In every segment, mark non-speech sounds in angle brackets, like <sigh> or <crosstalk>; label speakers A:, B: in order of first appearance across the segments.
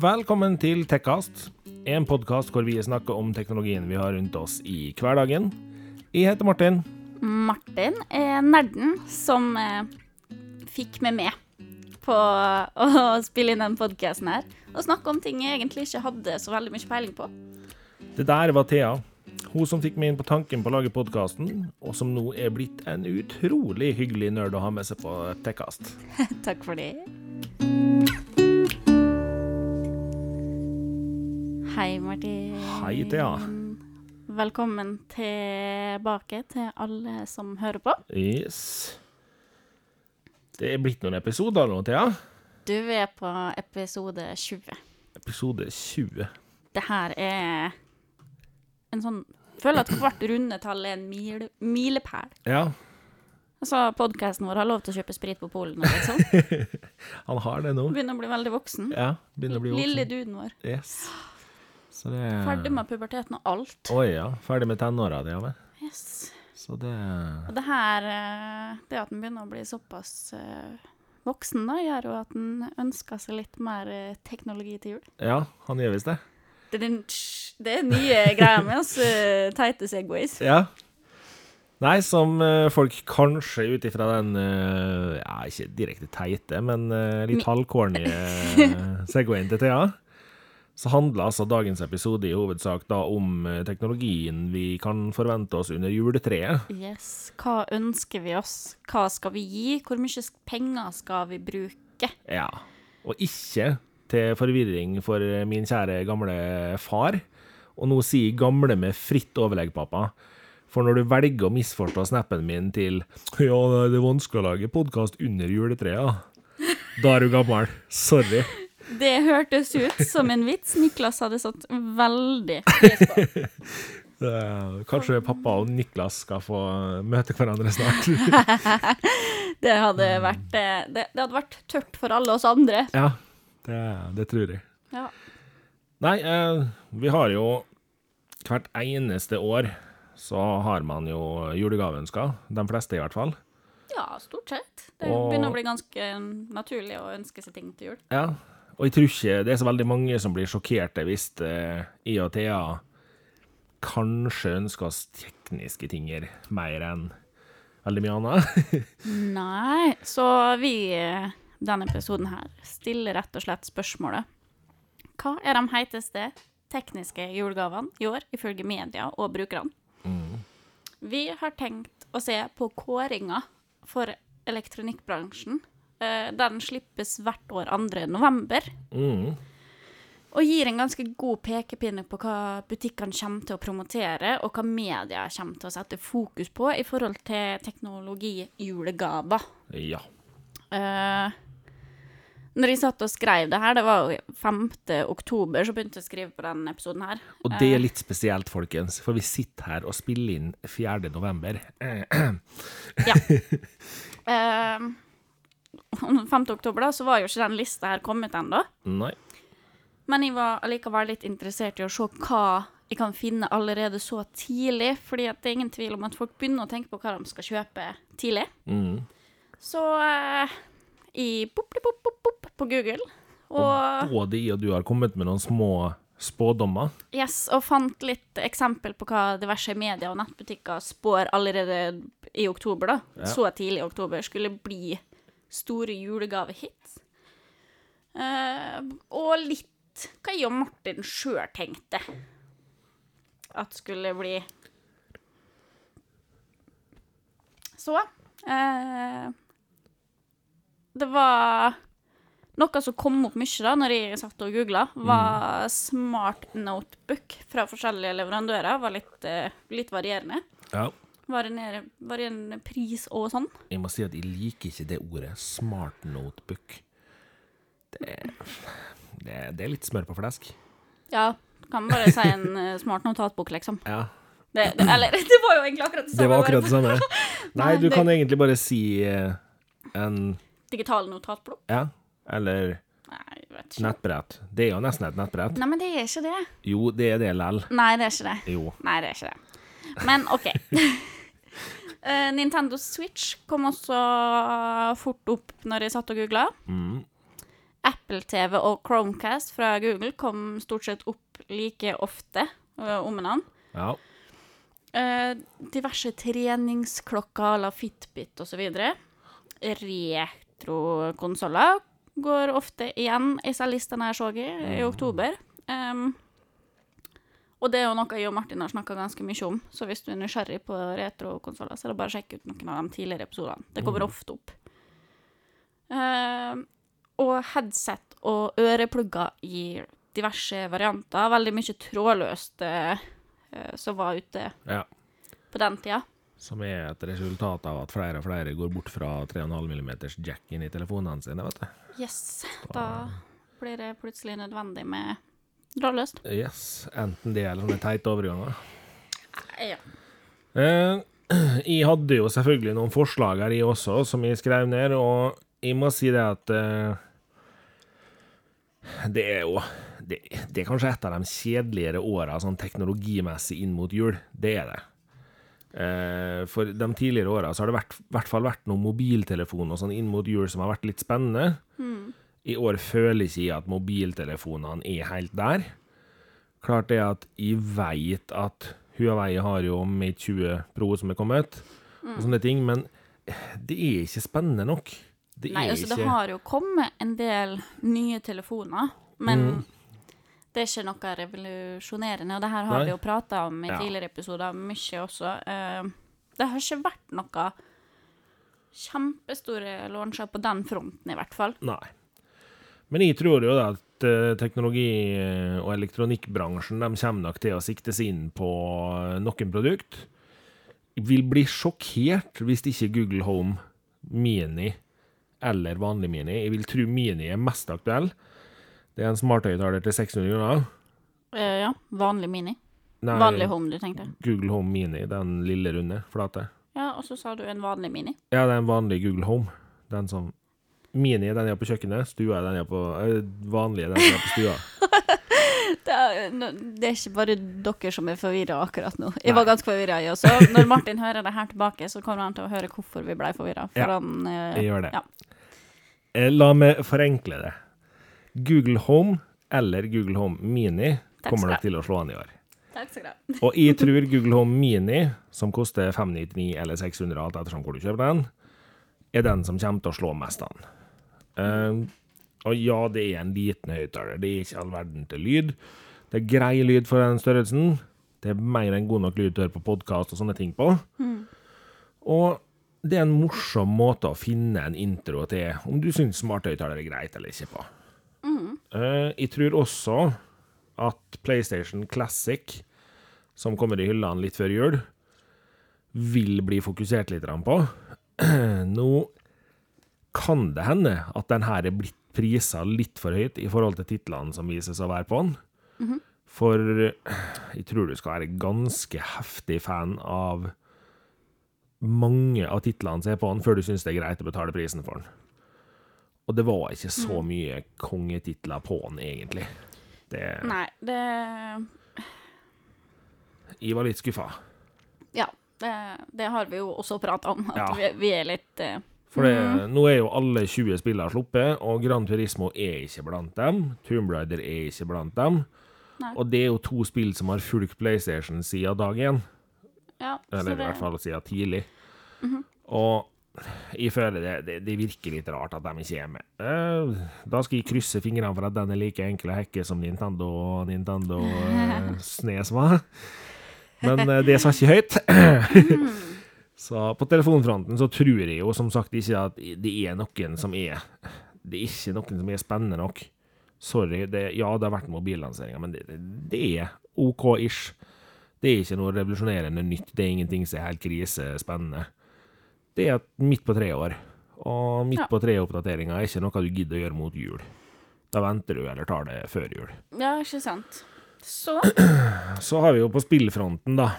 A: Velkommen til Tekkast, en podkast hvor vi snakker om teknologien vi har rundt oss i hverdagen. Jeg heter Martin.
B: Martin er nerden som eh, fikk meg med på <laughs> å spille inn den podkasten her. Og snakke om ting jeg egentlig ikke hadde så veldig mye peiling på.
A: Det der var Thea. Hun som fikk meg inn på tanken på å lage podkasten, og som nå er blitt en utrolig hyggelig nerd å ha med seg på Tekkast. <laughs>
B: Takk for det. Hei, Martin.
A: Hei, Thea.
B: Velkommen tilbake til alle som hører på.
A: Yes. Det er blitt noen episoder nå, Thea.
B: Du er på episode 20.
A: Episode 20.
B: Det her er en sånn Føler at hvert rundetall er en mil, milepæl.
A: Ja,
B: Altså, podkasten vår har lov til å kjøpe sprit på Polen nå, liksom. <laughs>
A: han har det nå.
B: Begynner å bli veldig voksen.
A: Ja, begynner å bli voksen.
B: Lille duden vår.
A: Yes. Så det er
B: Ferdig med puberteten og alt.
A: Oi, ja. Ferdig med tenåra di, ja vel.
B: Yes.
A: Så det
B: Og det her, eh, det at en begynner å bli såpass eh, voksen, da, gjør jo at en ønsker seg litt mer eh, teknologi til jul.
A: Ja, han gjør visst det.
B: Det er, den, det er nye <laughs> greia med oss teite segways.
A: Ja. Nei, som folk kanskje ut ifra den Ja, ikke direkte teite, men litt halvkornige <laughs> Segwayen til Thea, så handler altså dagens episode i hovedsak da om eh, teknologien vi kan forvente oss under juletreet.
B: Yes. Hva ønsker vi oss? Hva skal vi gi? Hvor mye penger skal vi bruke?
A: Ja. Og ikke til forvirring for eh, min kjære gamle far. Og nå sier gamle med fritt overlegg, pappa. For når du velger å misforstå snappen min til Ja, det er vanskelig å lage podkast under juletreet, da er du gammel. Sorry.
B: Det hørtes ut som en vits Niklas hadde satt veldig pris på. <laughs>
A: Kanskje pappa og Niklas skal få møte hverandre snart. <laughs>
B: Det hadde vært, eh, det, det hadde vært tørt for alle oss andre.
A: ja, det, det tror jeg.
B: Ja.
A: Nei, eh, vi har jo hvert eneste år så har man jo julegaveønsker. De fleste, i hvert fall.
B: ja, stort sett. Det
A: Og-
B: begynner å bli ganske naturlig å ønske seg ting til jul.
A: Ja. Og jeg tror ikke det er så veldig mange som blir sjokkerte hvis eh, jeg og Thea kanskje ønsker oss tekniske tinger mer enn veldig mye annet. <laughs>
B: Nei, så vi eh, denne episoden her stiller rett og slett spørsmålet Hva er de heiteste tekniske julegavene i år, ifølge media og brukerne? Vi har tenkt å se på kåringa for elektronikkbransjen. Eh, Den slippes hvert år 2. november.
A: Mm.
B: Og gir en ganske god pekepinne på hva butikkene kommer til å promotere, og hva media kommer til å sette fokus på i forhold til teknologijulegaver.
A: Ja.
B: Uh, når jeg satt og skrev det her, det var jo 5. oktober, så begynte jeg å skrive på denne episoden her.
A: Og det er litt spesielt, folkens, for vi sitter her og spiller inn 4. november.
B: Ja. <laughs> Eh, 5. oktober, da, så var jo ikke den lista her kommet ennå. Men jeg var allikevel litt interessert i å se hva jeg kan finne allerede så tidlig. fordi det er ingen tvil om at folk begynner å tenke på hva de skal kjøpe tidlig.
A: Mm.
B: Så eh, jeg pop, pop, pop, pop på Google. Og
A: Både jeg og du har kommet med noen små spådommer.
B: Yes, og fant litt eksempel på hva diverse medier og nettbutikker spår allerede i oktober, da.
A: Ja.
B: Så tidlig i oktober skulle bli store julegavehits. Eh, og litt hva jeg og Martin sjøl tenkte at skulle bli Så eh, Det var noe som kom opp mye da når jeg satt og googla, var smart notebook fra forskjellige leverandører. Var litt, eh, litt varierende.
A: Ja.
B: Varierende, varierende pris og sånn.
A: Jeg må si at jeg liker ikke det ordet smart notebook. Det, det, det er litt smør på flesk.
B: Ja, kan bare si en eh, smart notatbok, liksom.
A: Ja.
B: Det, det, eller, <laughs> det var jo egentlig akkurat det samme.
A: Det var akkurat det samme. <laughs> Nei, du kan egentlig bare si eh, en
B: Digital notatblokk.
A: Ja, eller
B: Nei,
A: nettbrett. Det er jo nesten et nettbrett.
B: Nei, men det er ikke det.
A: Jo, det er det lell.
B: Nei, det er ikke det.
A: Jo.
B: Nei, det er ikke det. Men OK. <laughs> Eh, Nintendo Switch kom også fort opp når jeg satt og googla.
A: Mm.
B: Apple TV og Chromecast fra Google kom stort sett opp like ofte uh, om hverandre.
A: Ja.
B: Uh, diverse treningsklokker à la Fitbit osv. Retrokonsoller går ofte igjen i sa listene jeg så i, i oktober. Em, og det er jo noe jeg og Martin har snakka ganske mye om, så hvis du er nysgjerrig på retrokonsoller, så er det bare å sjekke ut noen av de tidligere episodene. Det kommer ofte opp. Uh, og headset og øreplugger i diverse varianter. Veldig mye trådløst eh, som var ute
A: ja.
B: på den tida.
A: Som er et resultat av at flere og flere går bort fra 3,5 mm jack inn i telefonene sine, vet du.
B: Yes. Da blir det plutselig nødvendig med trådløst.
A: Yes. Enten det eller sånne teite overganger.
B: Ja.
A: Eh, <clears throat> jeg hadde jo selvfølgelig noen forslag her, jeg også, som jeg skrev ned, og jeg må si det at eh, Det er jo det, det er kanskje et av de kjedeligere åra sånn teknologimessig inn mot jul. Det er det. Eh, for de tidligere åra har det i hvert fall vært noen mobiltelefoner og sånn inn mot jul som har vært litt spennende. I år føler ikke jeg at mobiltelefonene er helt der. Klart det at jeg veit at Huawei har jo Mate 20 Pro som er kommet, og sånne ting, men det er ikke spennende nok. Det
B: Nei,
A: er
B: altså, det har jo kommet en del nye telefoner, men det er ikke noe revolusjonerende, og det her har
A: Nei.
B: vi jo prata om i
A: Ja.
B: tidligere episoder mye også. Eh, det har ikke vært noe kjempestore launcher på den fronten, i hvert fall.
A: Nei. Men jeg tror jo da at eh, teknologi- og elektronikkbransjen de kommer nok til å sikte seg inn på eh, noen produkt. Jeg vil bli sjokkert hvis ikke Google Home Mini eller vanlig Mini Jeg vil tro Mini er mest aktuell. Det er en smarthøyttaler til 600 kroner.
B: Eh, ja, vanlig mini.
A: Nei,
B: Vanlig home, du tenkte.
A: Google Home Mini, den lille runde, flate.
B: Ja, og så sa du en vanlig mini.
A: Ja, det er en vanlig Google Home. Den som Mini er den jeg har på kjøkkenet, stua er den jeg har på øh, Vanlig er den jeg har på stua. <laughs>
B: Det er, no, det er ikke bare dere som er forvirra akkurat nå. Jeg
A: Nei.
B: var ganske forvirra, jeg også. Når Martin <laughs> hører det her tilbake, så kommer han til å høre hvorfor vi ble forvirra. For
A: Ja,
B: han eh,
A: Jeg gjør det.
B: Ja.
A: Eh, La meg forenkle det. Google Home eller Google Home Mini kommer nok til å slå an i år.
B: Takk skal du ha. <laughs>
A: Og jeg tror Google Home Mini, som koster 599 eller 600 alt ettersom hvor du kjøper den, er den som kommer til å slå mest an. Eh, og ja, det er en liten høyttaler. Det er ikke all verden til lyd. Det er grei lyd for den størrelsen. Det er mer enn god nok lyd til å høre på podkast og sånne ting på. Og det er en morsom måte å finne en intro til om du syns smarthøyttaler er greit eller ikke på. Eh, jeg tror også at PlayStation Classic, som kommer i hyllene litt før jul, vil bli fokusert litt på. <clears throat> Nå kan det hende at den her er blitt prisa litt for høyt i forhold til titlene som vises å være på den. For jeg tror du skal være ganske heftig fan av mange av titlene som er på den, før du syns det er greit å betale prisen for den. Og det var ikke så mye kongetitler på den, egentlig. Det,
B: Nei, det
A: jeg var litt skuffa.
B: Ja. Det, det har vi jo også prata om, at
A: Ja.
B: vi, vi er litt eh,
A: For det, nå er jo alle 20 spillere sluppet, og Gran Turismo er ikke blant dem. Tomb Raider er ikke blant dem.
B: Nei.
A: Og det er jo to spill som har fulgt PlayStation siden dag én.
B: Ja, Eller
A: Eller i hvert fall siden tidlig. Og jeg føler det, det, det virker litt rart at de ikke er med. Eh, Da skal jeg krysse fingrene for at den er like enkel å hacke som Nintendo og Nintendo eh, <laughs> Snes var. Men eh, det sa ikke høyt. Så på telefonfronten så tror jeg jo som sagt ikke at det er noen som er Det er ikke noen som er spennende nok. Sorry. Det, ja, det har vært mobillanseringer, men det, det, er OK-ish. Det er ikke noe revolusjonerende nytt. Det er ingenting som er helt krisespennende. Det er midt på tre år. Og midt
B: Ja.
A: på tre-oppdateringa er ikke noe du gidder å gjøre mot jul. Da venter du, eller tar det før jul.
B: ja, ikke sant. Så
A: Så har vi jo på spillfronten, da.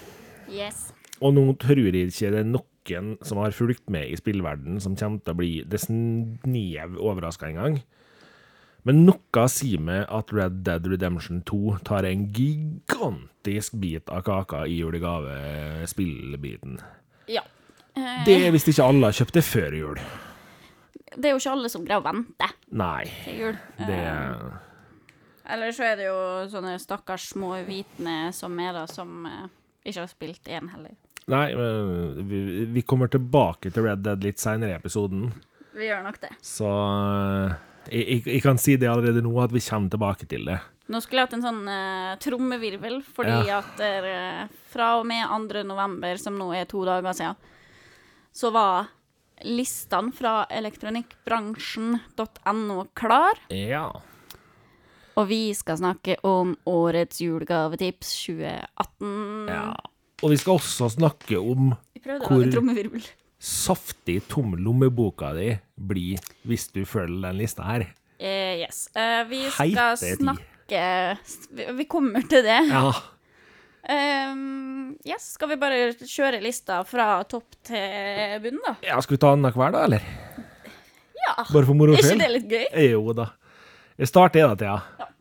B: Yes.
A: Og nå tror jeg ikke det er noen som har fulgt med i spillverden som kommer til å bli det snev overraska engang. Men noe sier meg at Red Dead Redemption 2 tar en gigantisk bit av kaka i julegavespillbiten.
B: Ja. Eh,
A: Det er hvis ikke alle har kjøpt det før jul.
B: det er jo ikke alle som greier å vente
A: Nei,
B: til jul.
A: det
B: Eh, Eller så er det jo sånne stakkars små vitne som er da, som eh, ikke har spilt én heller.
A: Nei, vi, kommer tilbake til Red Dead litt seinere i episoden,
B: Vi gjør nok det.
A: så eh, jeg, jeg, kan si det allerede nå, at vi kommer tilbake til det.
B: Nå skulle jeg hatt en sånn uh, trommevirvel, fordi
A: Ja.
B: at eh, fra og med 2. november, som nå er to dager siden, så var listene fra elektronikkbransjen.no klar.
A: Ja.
B: Og vi skal snakke om årets julegavetips 2018.
A: ja. Og vi skal også snakke om Hvor- saftig tom lommeboka di blir hvis du følger den lista her.
B: Uh, yes. Uh, vi skal
A: tid.
B: snakke vi, kommer til det.
A: Ja.
B: Um, yes, skal vi bare kjøre lista fra topp til bunn, da?
A: ja skal vi ta annenhver, da, eller?
B: Ja.
A: Bare for moro
B: Er ikke det litt gøy?
A: Jo da. Jeg starter da, Thea.
B: Ja.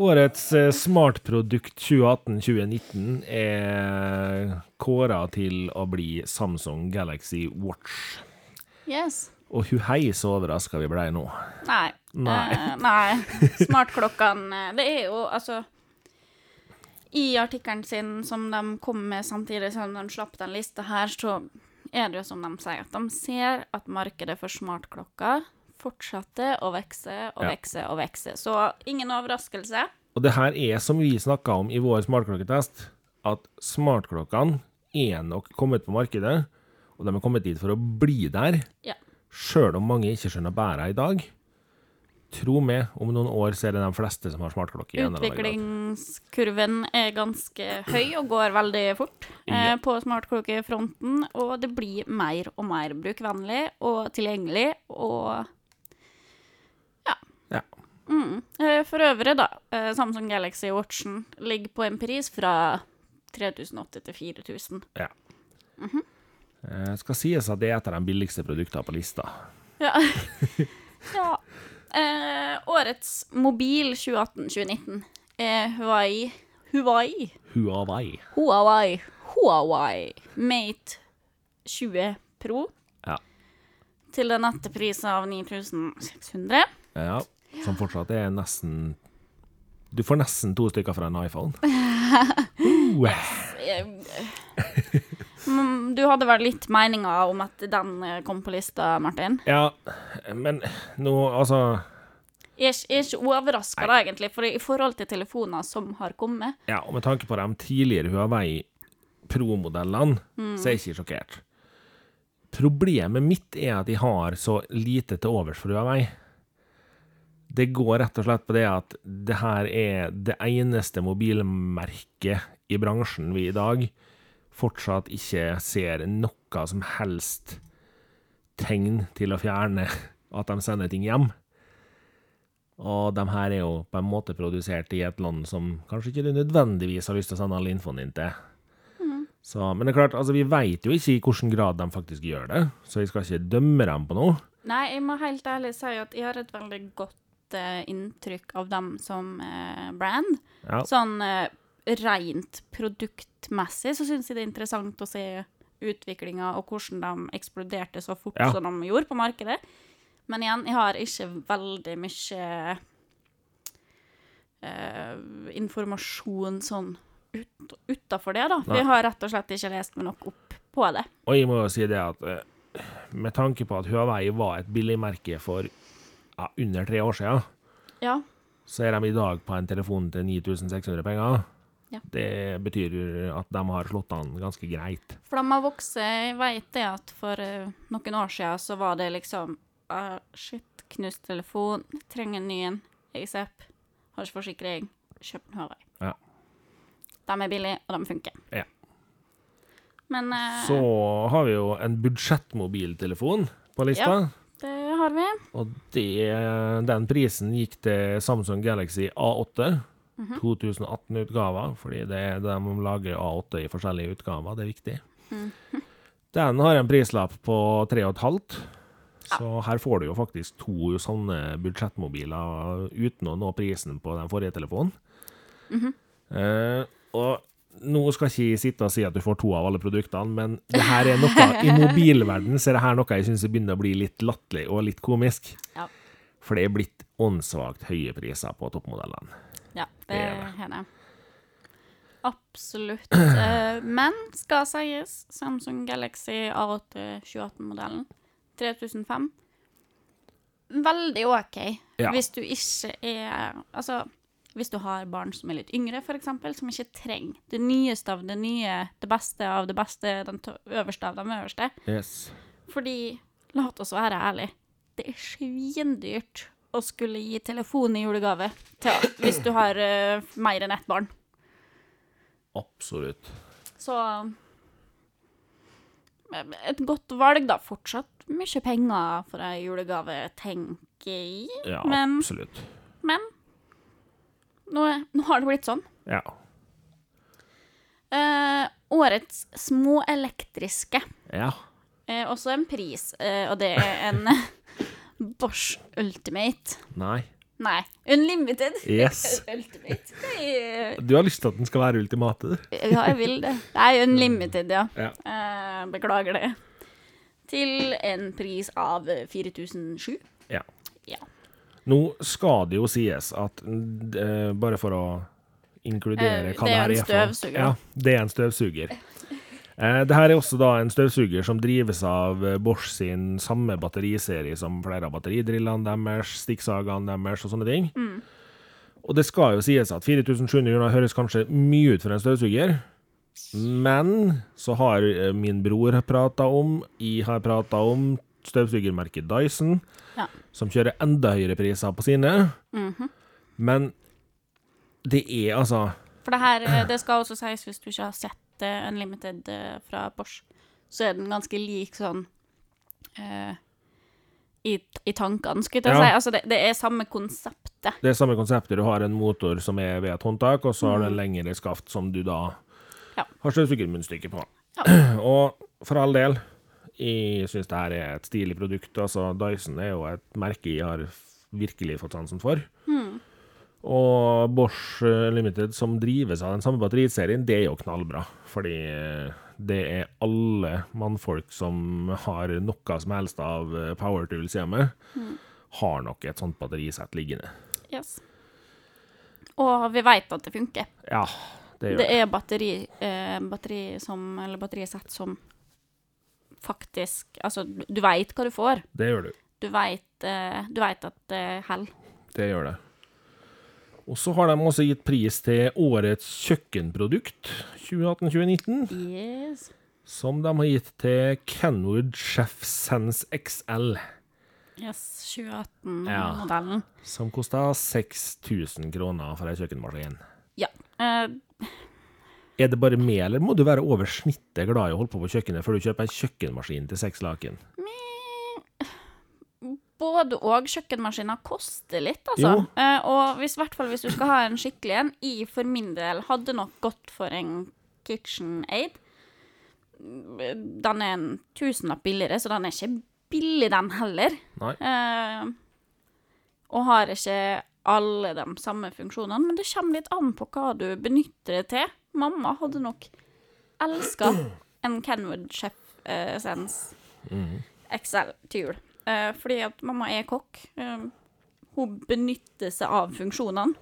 A: Årets eh, smartprodukt 2018-2019 er kåra til å bli Samsung Galaxy Watch.
B: Yes.
A: Og hun hei så overraska vi blei nå.
B: Nei.
A: Nei.
B: Eh, nei. Smartklokkene eh, Det er jo altså I artikkelen sin som de kom med samtidig som de slapp den lista her, så er det jo som de sier, at de ser at markedet for smartklokker fortsetter å vokse og
A: Ja.
B: vokse og vokse. Så ingen overraskelse.
A: Og det her er som vi snakka om i vår smartklokketest, at smartklokkene er nok kommet på markedet, og de er kommet dit for å bli der,
B: Ja.
A: sjøl om mange ikke skjønner bæret i dag. Tro meg, om noen år så er det de fleste som har smartklokke.
B: Utviklingskurven er ganske høy og går veldig fort eh, på smartklokkefronten, og det blir mer og mer brukvennlig og tilgjengelig, og. Mm. Eh, For øvrig, da, eh, Samsung Galaxy Watchen ligger på en pris fra 3008 til 4000.
A: Eh, skal sies at det er et av de billigste produktene på lista.
B: Ja. <laughs> ja. Eh, årets mobil 2018-2019 er Huawei Huawei.
A: Huawei.
B: Huawei. Huawei Mate 20 Pro
A: Ja.
B: til den nette prisen av 9600.
A: ja. Som fortsatt er nesten Du får nesten to stykker fra en iPhone. <laughs> Uh,
B: Mm, Du hadde vel litt meninger om at den eh, kom på lista, Martin?
A: ja, men nå, altså
B: Jeg er ikke, ikke overraska, egentlig, for i forhold til telefoner som har kommet
A: Ja, og med tanke på de tidligere Huawei Pro-modellene, så er jeg ikke sjokkert. Problemet mitt er at de har så lite til overs for Huawei. Det går rett og slett på det at det her er det eneste mobilmerket i bransjen vi i dag fortsatt ikke ser noe som helst tegn til å fjerne at de sender ting hjem. Og de her er jo på en måte produsert i et land som kanskje ikke du nødvendigvis har lyst til å sende all infoen din til. Så, men det er klart, altså vi vet jo ikke i hvilken grad de faktisk gjør det, så vi skal ikke dømme dem på noe.
B: Nei, jeg må helt ærlig si at jeg har et veldig godt eh, inntrykk av dem som eh, brand.
A: Ja,
B: Sånn eh, rent produktmessig så syns jeg det er interessant å se utviklinga og hvordan de eksploderte så fort
A: Ja.
B: som de gjorde på markedet. Men igjen, jeg har ikke veldig mye eh, informasjon sånn ut, utafor det, da.
A: Nei.
B: jeg har rett og slett ikke lest meg nok opp på det.
A: og jeg må jo si det at eh, med tanke på at Huawei var et billigmerke for ja, under tre år siden,
B: Ja.
A: så er de i dag på en telefon til 9600 penger.
B: Ja.
A: Det betyr at de har slått an ganske greit.
B: For de har vokst. Jeg vet det at for eh, noen år siden så var det liksom ah, Shit, knust telefon, trenger en ny en. ASAP. Har ikke forsikring. Kjøp en Huawei.
A: Ja.
B: De er billige, og de funker.
A: Ja.
B: Men eh,
A: Så har vi jo en budsjettmobiltelefon på lista.
B: det har vi.
A: Og det, den prisen gikk til Samsung Galaxy A8. 2018-utgaver, fordi det, de lager A8 i forskjellige utgaver. Det er viktig. Den har en prislapp på 3,5. Så her får du jo faktisk to sånne budsjettmobiler uten å nå prisen på den forrige telefonen. Eh, og nå skal ikke jeg sitte og si at du får to av alle produktene, men det her er noe, i mobilverden så er det her noe jeg syns begynner å bli litt latterlig og litt komisk.
B: Ja.
A: For det er blitt åndssvakt høye priser på toppmodellene.
B: Ja, det
A: Det er
B: det. Absolutt. Eh, Men skal sies, Samsung Galaxy A8 2018-modellen 3005 Veldig OK.
A: Ja.
B: Hvis du ikke er Altså, hvis du har barn som er litt yngre, f.eks., som ikke trenger det nyeste av det nye, det beste av det beste, den øverste av de øverste.
A: Yes.
B: Fordi, la oss være ærlige, det er svindyrt å skulle gi telefon i julegave til, hvis du har uh, mer enn ett barn.
A: Absolutt.
B: Så eh, et godt valg, da. Fortsatt mye penger for ei julegave, tenker jeg.
A: Ja,
B: Men-
A: absolutt.
B: Men nå, nå har det blitt sånn.
A: Ja.
B: Eh, årets småelektriske
A: Ja.
B: er også en pris, eh, og det er en <laughs> Bosch Ultimate.
A: Nei.
B: Nei, Unlimited.
A: Yes. <laughs>
B: Ultimate. Er-
A: Du har lyst til at den skal være ultimate, du?
B: Ja, jeg vil det. Er Unlimited, ja.
A: Ja.
B: Eh, beklager det. Til en pris av 4007.
A: Ja.
B: Ja.
A: Nå skal det jo sies at eh, Bare for å inkludere
B: Eh,
A: hva
B: det er
A: her er for noe. Ja, det er en støvsuger. Eh, det her er også da en støvsuger som drives av eh, Bosch sin samme batteriserie som flere av batteridrillene deres, stikksagene deres og sånne ting.
B: Mm.
A: Og det skal jo sies at 4700 kroner høres kanskje mye ut for en støvsuger, men så har eh, min bror prata om, jeg har prata om støvsugermerket Dyson,
B: Ja.
A: som kjører enda høyere priser på sine.
B: Mhm.
A: Men det er altså
B: For det her, eh, det skal også sies, hvis du ikke har sett en Unlimited eh, fra Bosch, så er den ganske lik sånn uh, i, i tankene, skulle jeg
A: Ja.
B: si. Altså, det, det er samme konseptet.
A: Det er samme konseptet. Du har en motor som er ved et håndtak, og så har du
B: Mm.
A: en lengre skaft som du da
B: Ja.
A: har støvsugermunnstykke på.
B: Ja. <clears throat>
A: Og for all del, jeg syns det her er et stilig produkt. Altså, Dyson er jo et merke jeg har virkelig fått sansen for.
B: Mm.
A: Og Bosch eh, Limited, som drives av den samme batteriserien, det er jo knallbra. Fordi eh, det er alle mannfolk som har noe som helst av eh, power tools hjemme,
B: mm.
A: har nok et sånt batterisett liggende.
B: Yes. Og vi vet at det funker.
A: Ja, det gjør
B: Det
A: det.
B: er batteri, eh, batteri som, eller batterisett som faktisk Altså, du, veit hva du får.
A: Det gjør du.
B: Du veit eh, at det holder.
A: Det gjør det. Og så har de også gitt pris til årets kjøkkenprodukt 2018-2019,
B: Yes.
A: som de har gitt til Kenwood Chef Sense XL,
B: Yes, 2018-modellen.
A: som kosta 6000 kroner for ei kjøkkenmaskin.
B: Ja. Eh,
A: Er det bare meg, eller må du være over snittet glad i å holde på på kjøkkenet før du kjøper en kjøkkenmaskin til seks laken?
B: både og kjøkkenmaskiner koster litt, altså. Eh, og hvis, hvert fall hvis du skal ha en skikkelig en, i for min del hadde nok gått for en KitchenAid. Den er en tusenlapp billigere, så den er ikke billig, den heller. Eh, og har ikke alle de samme funksjonene, men det kommer litt an på hva du benytter det til. Mamma hadde nok elska en Kenwood Chef eh, Sense XL til jul. Eh, fordi at mamma er kokk. Eh, hun benytter seg av funksjonene.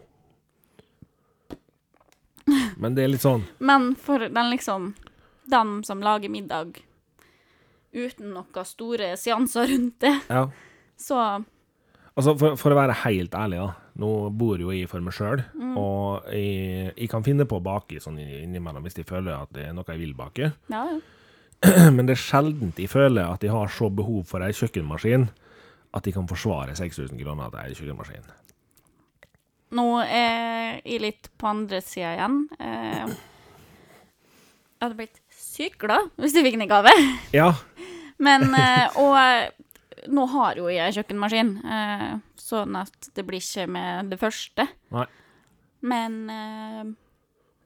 A: Men det er litt sånn
B: Men for den liksom Dem som lager middag uten noen store seanser rundt det,
A: Ja.
B: så
A: Altså, for, for å være helt ærlig, da. Nå bor jo jeg for meg sjøl,
B: Mm.
A: og jeg, jeg kan finne på å bake sånn innimellom hvis jeg føler at det er noe jeg vil bake.
B: Ja. <clears throat>
A: Men det er sjelden jeg føler at jeg har så behov for ei kjøkkenmaskin at jeg kan forsvare 6000 kroner til ei kjøkkenmaskin.
B: Nå er jeg litt på andre sida igjen. Eh, jeg hadde blitt sykt glad hvis du fikk den i gave.
A: Ja,
B: Men, eh, og nå har jo jeg kjøkkenmaskin, eh, sånn at det blir ikke med det første.
A: Nei.
B: Men eh,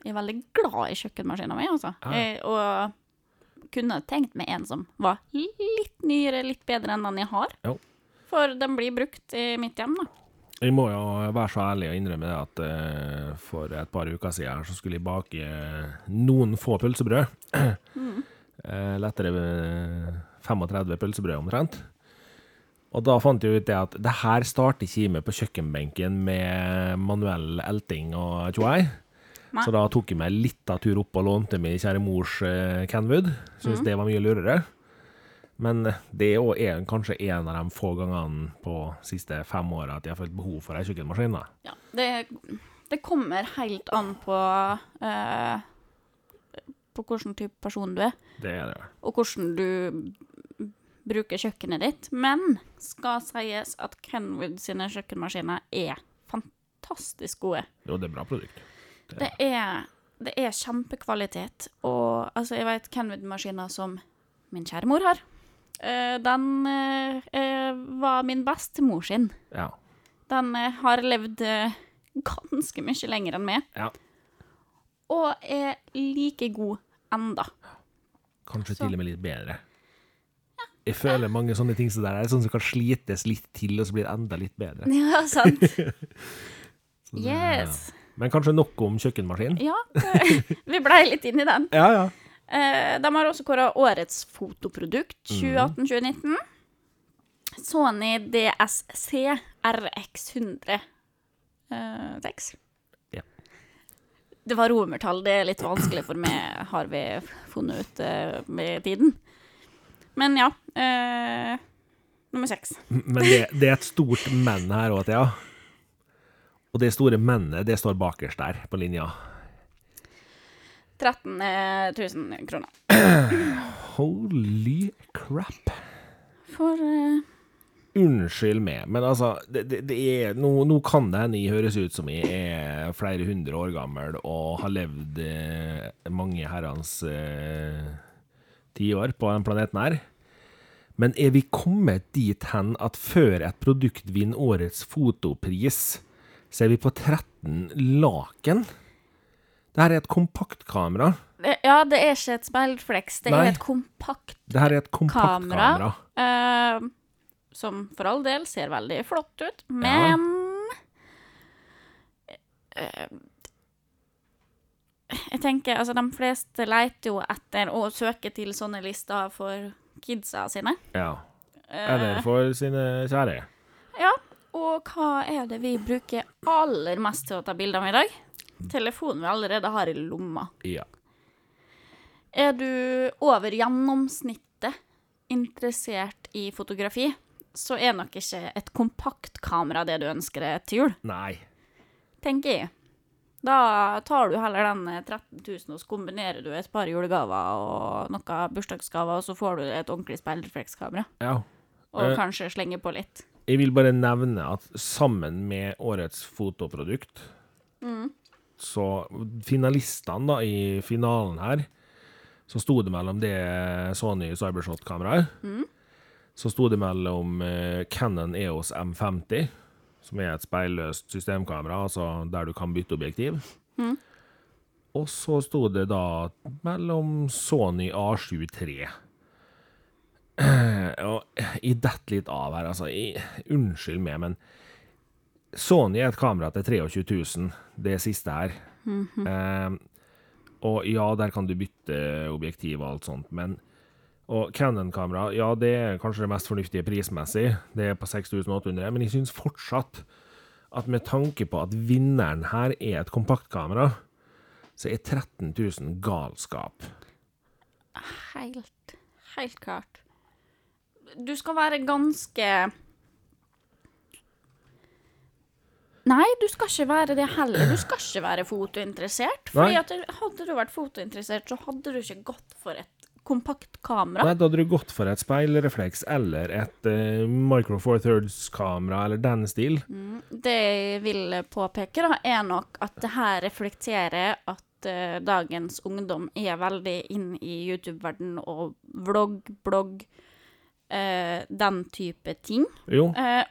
B: jeg er veldig glad i kjøkkenmaskina mi, altså.
A: Ja.
B: Jeg, og kunne tenkt meg en som var litt nyere, litt bedre enn den jeg har.
A: Jo.
B: For den blir brukt i mitt hjem, da.
A: Jeg må jo være så ærlig og innrømme det at eh, for et par uker siden her så skulle jeg bake noen få pølsebrød. <clears throat> Eh, lettere eh, 35 pølsebrød omtrent. Og da fant jeg ut det at det her starter ikke jeg med på kjøkkenbenken med manuell elting og tjoei. Så da tok jeg meg litt av tur opp og lånte min kjære mors eh, Kenwood. Syns det var mye lurere. Men det er en, kanskje en av de få gangene på de siste fem åra at jeg har følt behov for ei kjøkkenmaskin.
B: Ja, det, det kommer helt an på eh, På hvilken type person du er,
A: Det er det.
B: og hvordan du bruker kjøkkenet ditt. Men skal sies at Kenwood sine kjøkkenmaskiner er fantastisk gode.
A: Jo, det er bra produkt.
B: Det er, det er kjempekvalitet. Og altså, jeg vet Kenwood-maskiner som min kjære mor har. Eh, den eh, eh, var min bestemor sin.
A: Ja.
B: Den har levd ganske mye lenger enn meg,
A: ja.
B: og er like god enda.
A: Kanskje
B: Så-
A: til og med litt bedre. Jeg føler mange sånne ting som der er sånn som kan slites litt til, og så blir det enda litt bedre. <laughs>
B: Ja, sant? <laughs>
A: Så
B: Yes.
A: Men kanskje nok om kjøkkenmaskin?
B: Ja, vi blei litt inn i den. <laughs>
A: Ja, ja.
B: Eh, de har også kåra årets fotoprodukt 2018-2019. Sony DSC RX100 eh, 6.
A: Ja.
B: Det var romertall. Det er litt vanskelig for meg, har vi funnet ut eh, med tiden. Men ja. Eh, nummer seks.
A: Men det, det er et stort men her òg, Thea. Og det store mennet, det står bakerst der på linja.
B: 13 000 kroner. <clears throat>
A: Holy crap.
B: For uh...
A: Unnskyld meg, men altså det, det, det er, nå, nå kan det hende jeg høres ut som jeg er flere hundre år gammel og har levd eh, mange herrens eh, tiår på denne planeten her. Men er vi kommet dit hen at før et produkt vinner årets fotopris, så er vi på 13 laken? Dette er et kompaktkamera.
B: Ja, det er ikke et speilflex, det
A: Nei.
B: er et kompakt
A: Dette er et kompaktkamera.
B: eh, som for all del ser veldig flott ut, men eh, Jeg tenker, altså De fleste leter jo etter å søke til sånne lister for kidsa sine.
A: Ja.
B: Eh,
A: Eller for sine kjære.
B: Ja, og hva er det vi bruker aller mest til å ta bilder med i dag? Telefonen vi allerede har i lomma.
A: Ja.
B: Er du over gjennomsnittet interessert i fotografi, så er nok ikke et kompaktkamera det du ønsker deg til jul,
A: Nei.
B: tenker jeg. Da tar du heller den eh, 13 000 og så kombinerer du et par julegaver og noen bursdagsgaver, og så får du et ordentlig speilreflekskamera.
A: Ja.
B: Og
A: Eh.
B: kanskje slenger på litt.
A: Jeg vil bare nevne at sammen med årets fotoprodukt, så finalistene da i finalen her, så sto det mellom det Sony Cybershot-kameraet, så sto det mellom eh, Canon EOS M50, som er et speilløst systemkamera, altså der du kan bytte objektiv. Og så sto det da mellom Sony A7 III. <clears throat> Og jeg detter litt av her, altså. Jeg, unnskyld meg, men Sony er et kamera til 23 000, det siste her. Eh, og ja, der kan du bytte objektiv og alt sånt, men Og Canon-kamera, ja, det er kanskje det mest fornuftige prismessig. Det er på 6800, men jeg syns fortsatt at med tanke på at vinneren her er et kompaktkamera, så er 13 000 galskap.
B: Helt, helt klart. Du skal være ganske Nei, du skal ikke være det heller. Du skal ikke være fotointeressert. Fordi at Hadde du vært fotointeressert, så hadde du ikke gått for et kompakt kamera.
A: Nei, da hadde du gått for et speilrefleks eller et uh, Micro Four Thirds-kamera eller den stil.
B: Det jeg vil påpeke, da, er nok at det her reflekterer at uh, dagens ungdom er veldig inn i YouTube-verden og vlogg, blogg, uh, den type ting.
A: Jo,
B: Eh,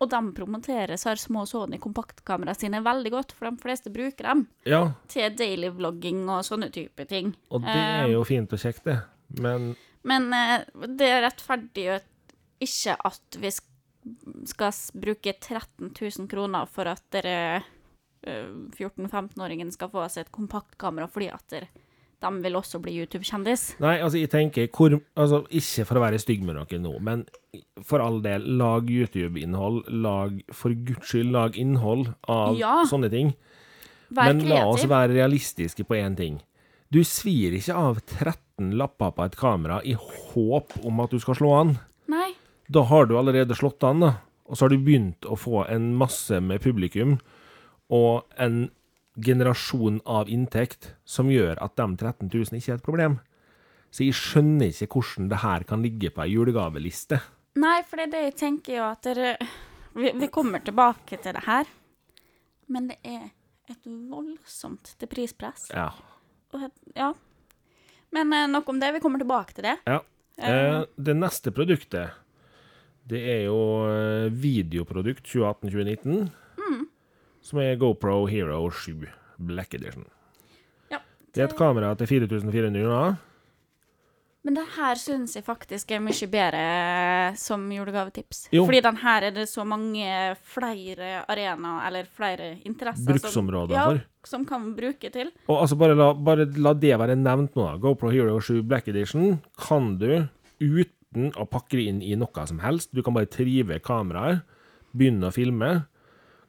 B: og de promoterer så små Sony kompaktkameraene sine veldig godt, for de fleste bruker dem
A: ja,
B: til daily vlogging og sånne type ting.
A: og det er jo fint og kjekt, det. Men
B: Men er det rettferdiggjør ikke at vi skal bruke 13 000 kroner for at dere eh, 14-15-åringen skal få seg et kompaktkamera fordi at dere, de vil også bli YouTube-kjendis.
A: Nei, altså, jeg tenker hvor, altså, Ikke for å være stygg med dere nå, men for all del, lag YouTube-innhold. Lag, for guds skyld, lag innhold av
B: Ja.
A: sånne ting.
B: Vær
A: Men la oss være realistiske på én ting. Du svir ikke av 13 lapper på et kamera i håp om at du skal slå an.
B: Nei.
A: Da har du allerede slått an, da. Og så har du begynt å få en masse med publikum og en generasjon av inntekt som gjør at de 13 000 ikke er et problem. Så jeg skjønner ikke hvordan det her kan ligge på ei julegaveliste.
B: Nei, for det er det jeg tenker jo at dere vi, vi kommer tilbake til det her, men det er et voldsomt til prispress.
A: Ja.
B: Et, ja. Men eh, nok om det. Vi kommer tilbake til det.
A: ja. Eh, det neste produktet, det er jo eh, videoprodukt 2018-2019, som er GoPro Hero 7 Black Edition.
B: Ja.
A: Det er et kamera til 4400 kroner.
B: Men det her syns jeg faktisk er mye bedre som julegavetips.
A: Jo.
B: Fordi den her er det så mange flere arenaer, eller flere interesser
A: Bruksområder
B: som, ja, som kan bruke til.
A: Og altså bare la, bare la det være nevnt nå. da. GoPro Hero 7 Black Edition kan du uten å pakke det inn i noe som helst. Du kan bare trive kameraet, begynne å filme.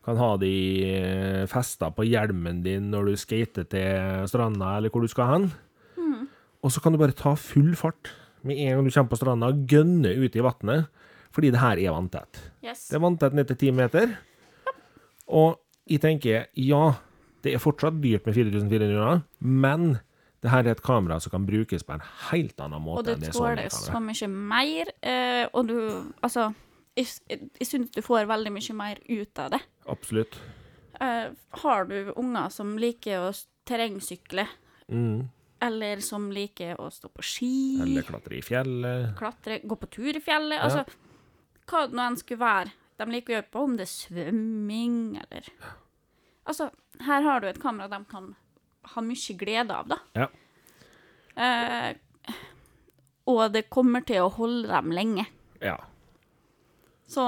A: Kan ha de eh, festa på hjelmen din når du skater til stranda eller hvor du skal hen. Og så kan du bare ta full fart med en gang du kommer på stranda, gønne ut i vannet, fordi det her er vanntett.
B: Yes.
A: Det er vanntett ned til ti meter. Og jeg tenker, ja, det er fortsatt dyrt med 4400, men det her er et kamera som kan brukes på en helt annen måte enn det
B: tåler så mye mer. Eh, og du Altså, jeg, jeg syns du får veldig mye mer ut av det.
A: Absolutt.
B: Uh, har du unger som liker å terrengsykle,
A: Mm.
B: eller som liker å stå på ski,
A: Eller klatre i fjellet.
B: klatre, gå på tur i fjellet Altså, hva det nå enn skulle være. De liker å gjøre på om det er svømming, eller Altså, her har du et kamera de kan ha mye glede av, da.
A: Ja.
B: Uh, og det kommer til å holde dem lenge.
A: Ja.
B: Så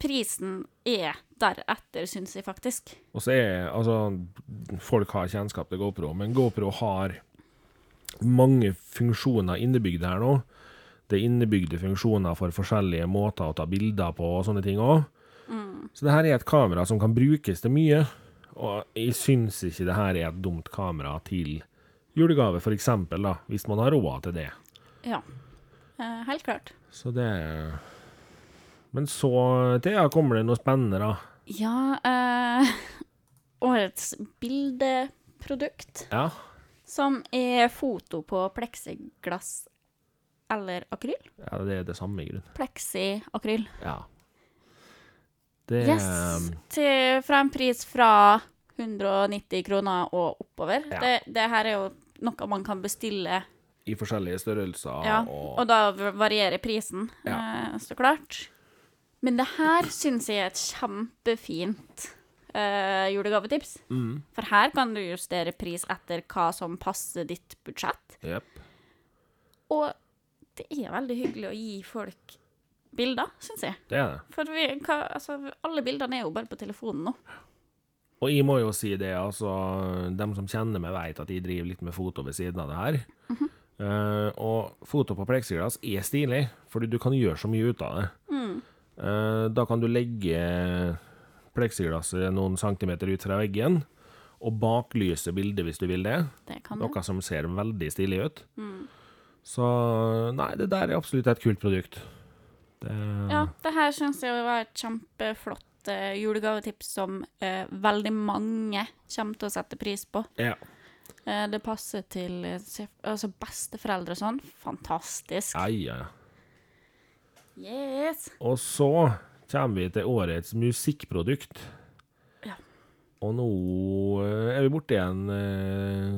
B: prisen er deretter, syns jeg faktisk.
A: Og så er altså Folk har kjennskap til GoPro, men GoPro har mange funksjoner innebygd her nå. Det er innebygde funksjoner for forskjellige måter å ta bilder på og sånne ting òg. Så det her er et kamera som kan brukes til mye. Og jeg syns ikke det her er et dumt kamera til julegave, for eksempel, da, hvis man har råd til det.
B: Ja. Eh, helt klart.
A: Så det Men så ja, kommer det noe spennende, da.
B: Ja eh, <laughs> Årets bildeprodukt,
A: Ja.
B: som er foto på pleksiglass eller akryl.
A: ja det er det samme, i grunn.
B: Pleksiakryl.
A: Ja. Det
B: Yes. Til, fra en pris fra 190 kroner og oppover.
A: Ja.
B: Det, det her er jo noe man kan bestille,
A: I forskjellige størrelser
B: ja,
A: og
B: og da varierer prisen,
A: Ja.
B: eh, så klart. Men det her syns jeg er et kjempefint uh, julegavetips.
A: mm.
B: For her kan du justere pris etter hva som passer ditt budsjett.
A: Yep.
B: Og det er veldig hyggelig å gi folk bilder, syns jeg.
A: Det er det.
B: For vi, hva, altså, alle bildene er jo bare på telefonen nå.
A: Og jeg må jo si det, altså Dem som kjenner meg, vet at jeg driver litt med foto ved siden av det her.
B: Mm
A: -hmm. uh, og foto på pleksiglass er stilig, fordi du kan gjøre så mye ut av det. Eh, da kan du legge pleksiglasset noen centimeter ut fra veggen, og baklyse bildet hvis du vil det.
B: Det kan.
A: Noe som ser veldig stilig ut.
B: Mm.
A: Så nei, det der er absolutt et kult produkt. Det,
B: Ja, det her syns jeg var et kjempeflott eh, julegavetips som eh, veldig mange kommer til å sette pris på.
A: ja.
B: Eh, det passer til eh, altså besteforeldre og sånn. Fantastisk.
A: Ja, ja, ja.
B: Yes.
A: Og så kommer vi til årets musikkprodukt.
B: Ja.
A: Og nå eh, er vi borti en eh,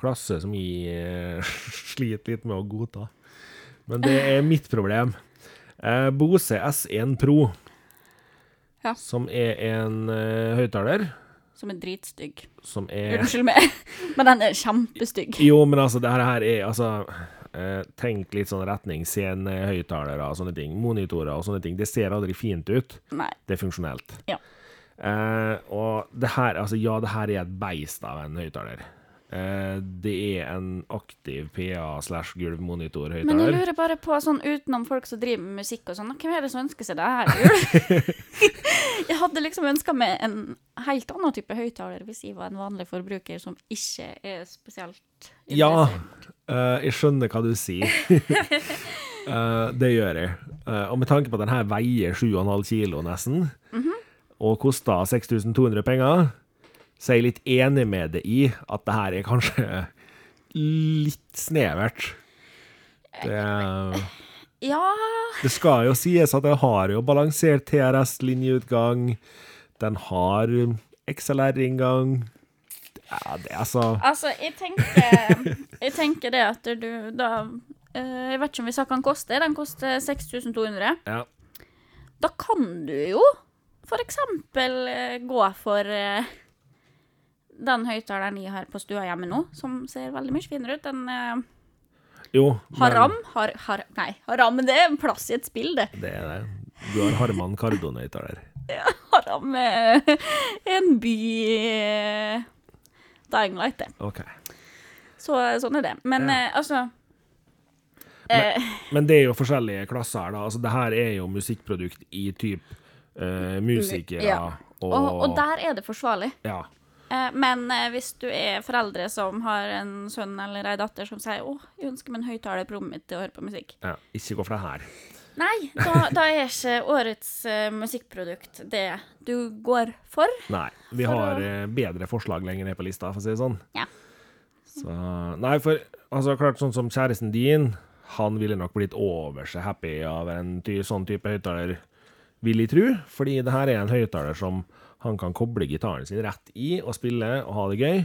A: klasse som jeg eh, <laughs> sliter litt med å godta. Men det er mitt problem. Eh, Bose S1 Pro,
B: Ja.
A: som er en uh, høyttaler
B: Som er dritstygg.
A: som er
B: Unnskyld meg, <laughs> men den er kjempestygg.
A: Jo, men altså, det her er altså tenk litt sånn retning, scenehøyttalere og sånne ting. Monitorer og sånne ting. Det ser aldri fint ut.
B: Nei.
A: Det er funksjonelt.
B: Ja.
A: Eh, og det her, altså ja, det her er et beist av en høyttaler. Eh, det er en aktiv PA slash
B: Men jeg lurer bare på, sånn utenom folk som driver med musikk og sånn, hvem er det som ønsker seg det her til <laughs> jul? jeg hadde liksom ønska meg en helt annen type høyttaler hvis jeg var en vanlig forbruker som ikke er spesielt
A: Ja, eh, jeg skjønner hva du sier. uh, <laughs> det gjør jeg. Uh, og med tanke på at den her veier 7,5 kilo nesten, og koster 6200 penger, så er jeg litt enig med det i at det her er kanskje litt snevert. Det,
B: Ja
A: det skal jo sies at jeg har jo balansert TRS-linjeutgang. Den har XLR-inngang. Ja, det er altså
B: Altså, jeg tenker, jeg tenker det at du da eh, Jeg vet ikke om vi sa hva den koster. Den koster 6200.
A: Ja.
B: Da kan du jo for eksempel eh, gå for eh, den høyttaleren jeg har på stua hjemme nå, som ser veldig mye finere ut. Den
A: Jo.
B: har
A: men-
B: Haram? Har, har, nei, haram det er en plass i et spill, det.
A: Det er det. Du har Harman Kardon-høyttaler.
B: Ja, <laughs> haram er en by Dying Light, det.
A: Okay.
B: Så sånn er det. Men
A: Ja.
B: eh, altså eh,
A: Men det er jo forskjellige klasser her, da. Altså, det her er jo musikkprodukt i type eh, musikere
B: Ja.
A: og,
B: og, og der er det forsvarlig.
A: Ja.
B: Eh, Men eh, hvis du er foreldre som har en sønn eller ei datter som sier 'Å, jeg ønsker meg en høyttaler på rommet mitt til å høre på musikk',
A: ja. Ikke gå for det her.
B: Nei, da, da er ikke årets uh, musikkprodukt det du går for.
A: Nei. Vi
B: For
A: har
B: å-
A: eh, bedre forslag lenger ned på lista, for å si det sånn.
B: Ja.
A: Så Nei, for altså, klart sånn som kjæresten din, han ville nok blitt over seg happy av en ty sånn type høyttaler, vil jeg tro. Fordi det her er en høyttaler som han kan koble gitaren sin rett i og spille og ha det gøy.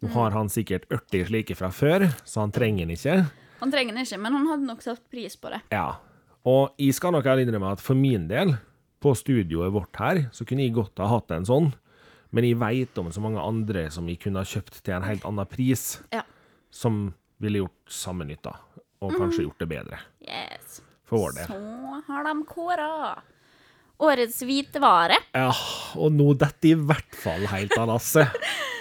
A: Nå
B: Mm.
A: har han sikkert 40 slike fra før, så han trenger den ikke.
B: Han trenger den ikke, men han hadde nok satt pris på det.
A: Ja. Og jeg skal nok ærlig innrømme at for min del, på studioet vårt her, så kunne jeg godt ha hatt en sånn. Men jeg veit om så mange andre som jeg kunne ha kjøpt til en helt annen pris,
B: Ja.
A: som ville gjort samme nytta, og kanskje gjort det bedre.
B: Yes.
A: For vår del.
B: Så har de kåra årets hvitevare.
A: Ja, og nå detter i hvert fall helt av lasset. <laughs>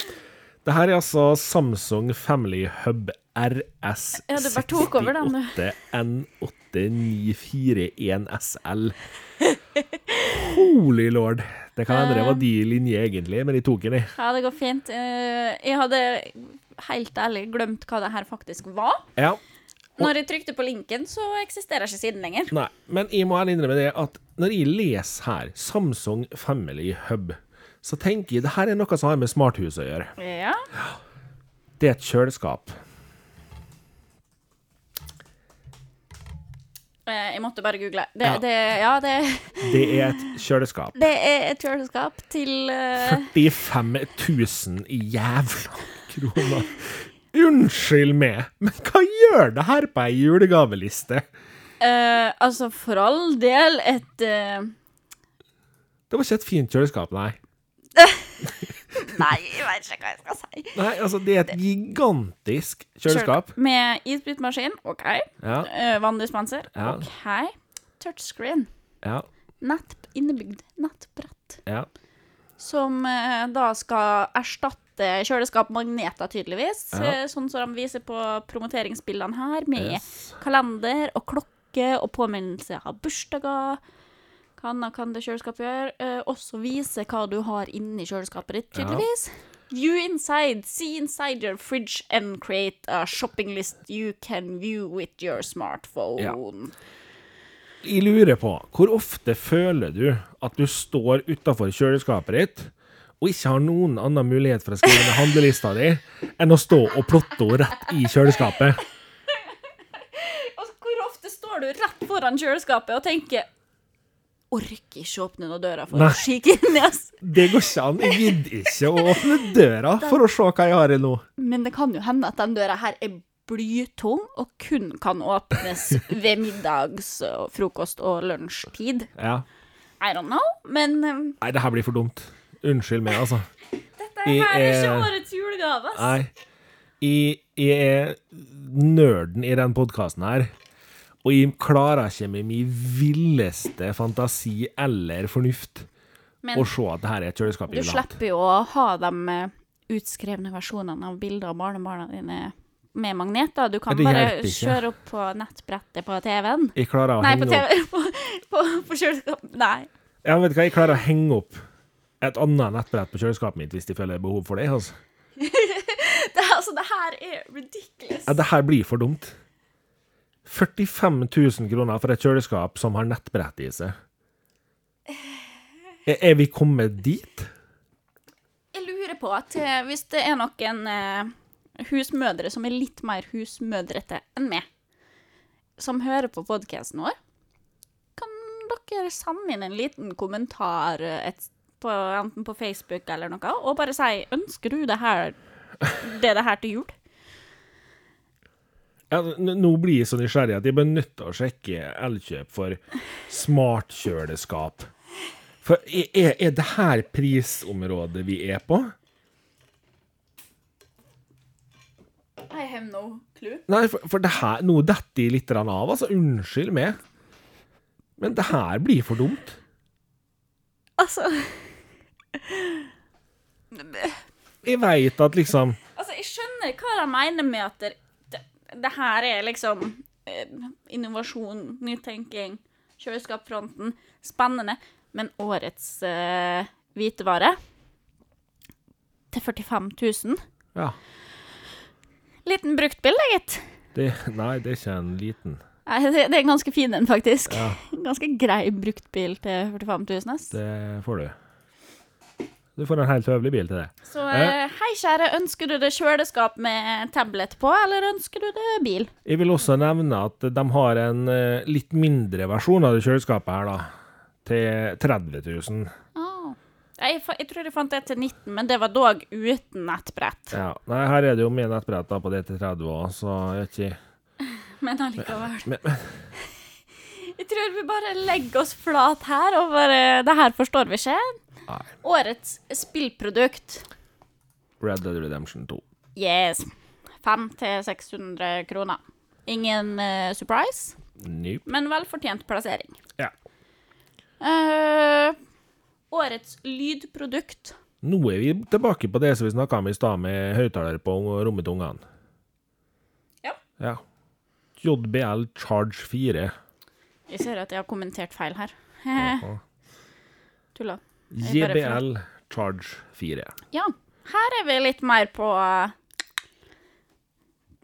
A: Det her er altså Samsung Family Hub RS
B: Ja, du bare tok over den, du.
A: 68N8941SL. Holy lord. Det kan hende det var de linje egentlig, men de tok den i.
B: Ja, det går fint. Eh, Jeg hadde helt ærlig glemt hva det her faktisk var.
A: Ja.
B: Når jeg trykte på linken, så eksisterer ikke siden lenger.
A: Nei, men jeg må ærlig innrømme det at når jeg leser her Samsung Family Hub, så tenker jeg det her er noe som har med smarthus å gjøre.
B: Ja.
A: Det er et kjøleskap.
B: Eh, Jeg måtte bare google. Det,
A: Ja.
B: det, ja, det,
A: Det er et kjøleskap.
B: det er et kjøleskap til uh...
A: 45 000 jævla kroner. Unnskyld meg, men hva gjør det her på ei julegaveliste?
B: Uh, Altså, for all del et uh...
A: Det var ikke et fint kjøleskap, nei. <laughs>
B: Nei, jeg vet ikke hva jeg skal si.
A: Nei, altså, det er et gigantisk kjøleskap.
B: Med isbrytmaskin, OK.
A: Ja,
B: Eh, Vanndispenser,
A: Ja.
B: OK. Touchscreen.
A: ja,
B: Nett, innebygd nettbrett.
A: ja.
B: Som eh, da skal erstatte kjøleskapmagneter, tydeligvis.
A: Ja.
B: Eh, sånn som de viser på promoteringsbildene her, med
A: Yes.
B: kalender og klokke og påminnelse av bursdager. Hva annet kan det kjøleskapet gjøre? Eh, også vise hva du har inni kjøleskapet ditt,
A: Ja.
B: tydeligvis. View inside, see inside your fridge and create a shopping list you can view with your smartphone.
A: Ja. Jeg lurer på, hvor ofte føler du at du står utafor kjøleskapet ditt og ikke har noen annen mulighet for å skrive ned handlelista di enn å stå og plotte henne rett i kjøleskapet? <laughs>
B: Og hvor ofte står du rett foran kjøleskapet og tenker Orker ikke åpne noen døra for
A: Nei.
B: å kikke inn i oss.
A: Det går ikke an. Jeg gidder ikke å åpne døra for å se hva jeg har i nå.
B: Men det kan jo hende at den døra her er blytung og kun kan åpnes <laughs> ved middags, og frokost og lunsjtid.
A: Ja.
B: I don't know, men um,
A: Nei, det her blir for dumt. Unnskyld meg, altså.
B: dette her er ikke
A: er-
B: årets julegave. ass.
A: Nei. Jeg, jeg er nerden i den podkasten her. Og jeg klarer ikke med min villeste fantasi eller fornuft
B: Men
A: å se at det her er et kjøleskap
B: du
A: jeg vil ha.
B: slipper jo å ha de eh, utskrevne versjonene av bilder av barnebarna dine med magneter. Du kan bare kjøre opp på nettbrettet på TV-en.
A: Jeg klarer å
B: Nei, på
A: henge opp <laughs>
B: på, på, på kjøleskap. Nei.
A: Ja, vet hva, jeg klarer å henge opp et annet nettbrett på kjøleskapet mitt hvis de føler behov for det. Altså. <laughs>
B: Det, altså, det her er ridiculous.
A: Ja, det her blir for dumt. 45 000 kroner for et kjøleskap som har nettbrett i seg. Er, vi kommet dit?
B: Jeg lurer på at eh, hvis det er noen eh, husmødre som er litt mer husmødrete enn meg, som hører på podkasten vår, kan dere sende inn en liten kommentar eh, et, på, enten på Facebook eller noe, og bare si ønsker du det her det, det her til jul?
A: Ja, nå blir jeg så nysgjerrig at jeg blir nødt til å sjekke Elkjøp for smartkjøleskap. For er, er- er det her prisområdet vi er på?
B: I have no clue.
A: Nei, for, for det her, nå detter jeg litt av, altså. Unnskyld meg. Men det her blir for dumt.
B: Altså
A: Jeg veit at liksom
B: Altså, jeg skjønner hva de mener med at det, det, her er liksom eh, innovasjon, nytenking, kjøleskapfronten, spennende, men årets eh, hvitevare til 45 000
A: Ja.
B: Liten bruktbil, det, gitt.
A: Det, nei, det er ikke en liten.
B: Nei, det, det er en ganske fin en, faktisk.
A: Ja.
B: Ganske grei bruktbil til 45 000. ass.
A: Det får du. Du får en helt høvelig bil til det.
B: Så eh, hei, kjære, ønsker du det kjøleskap med tablet på, eller ønsker du det bil?
A: Jeg vil også nevne at de har en eh, litt mindre versjon av det kjøleskapet her, da. Til 30 000.
B: Ah. Jeg, jeg tror jeg fant det til 19, men det var dog uten nettbrett.
A: Ja. Nei, her er det jo med nettbrett da på det til 30 òg, så jeg vet ikke <laughs>
B: Men allikevel.
A: men, men, <laughs>
B: Jeg tror vi bare legger oss flat her, og bare Det her forstår vi ikke.
A: Nei.
B: Årets spillprodukt.
A: Red Dead Redemption 2.
B: Yes. 500-600 kroner. Ingen uh, surprise,
A: Nope.
B: men velfortjent plassering.
A: Ja.
B: Uh, årets lydprodukt.
A: Nå er vi tilbake på det som vi snakka om i stad, med høyttaler på rommet til ungene.
B: Ja.
A: Ja. JBL Charge 4.
B: Jeg ser at jeg har kommentert feil her. <laughs> Tulla.
A: JBL Charge 4.
B: Ja, her er vi litt mer på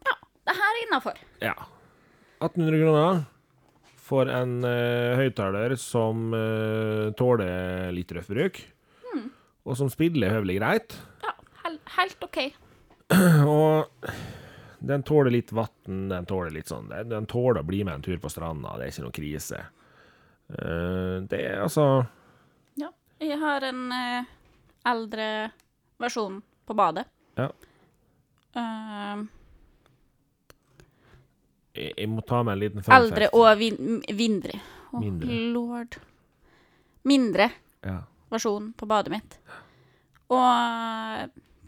B: Ja, det her er innafor.
A: Ja. 1800 kroner for en uh, høyttaler som uh, tåler litt røff bruk, og som spiller høvelig greit.
B: Ja, hel helt OK. <clears throat>
A: Og den tåler litt vann, den tåler litt sånn Den tåler å bli med en tur på stranda, det er ikke noe krise. Uh, det er altså.
B: Jeg har en eh, eldre versjon på badet.
A: Ja.
B: Uh,
A: Jeg, jeg må ta med en liten fun
B: eldre
A: fact.
B: og vin mindre. Å,
A: Mindre.
B: lord. Mindre
A: Ja.
B: versjon på badet mitt. Og eh,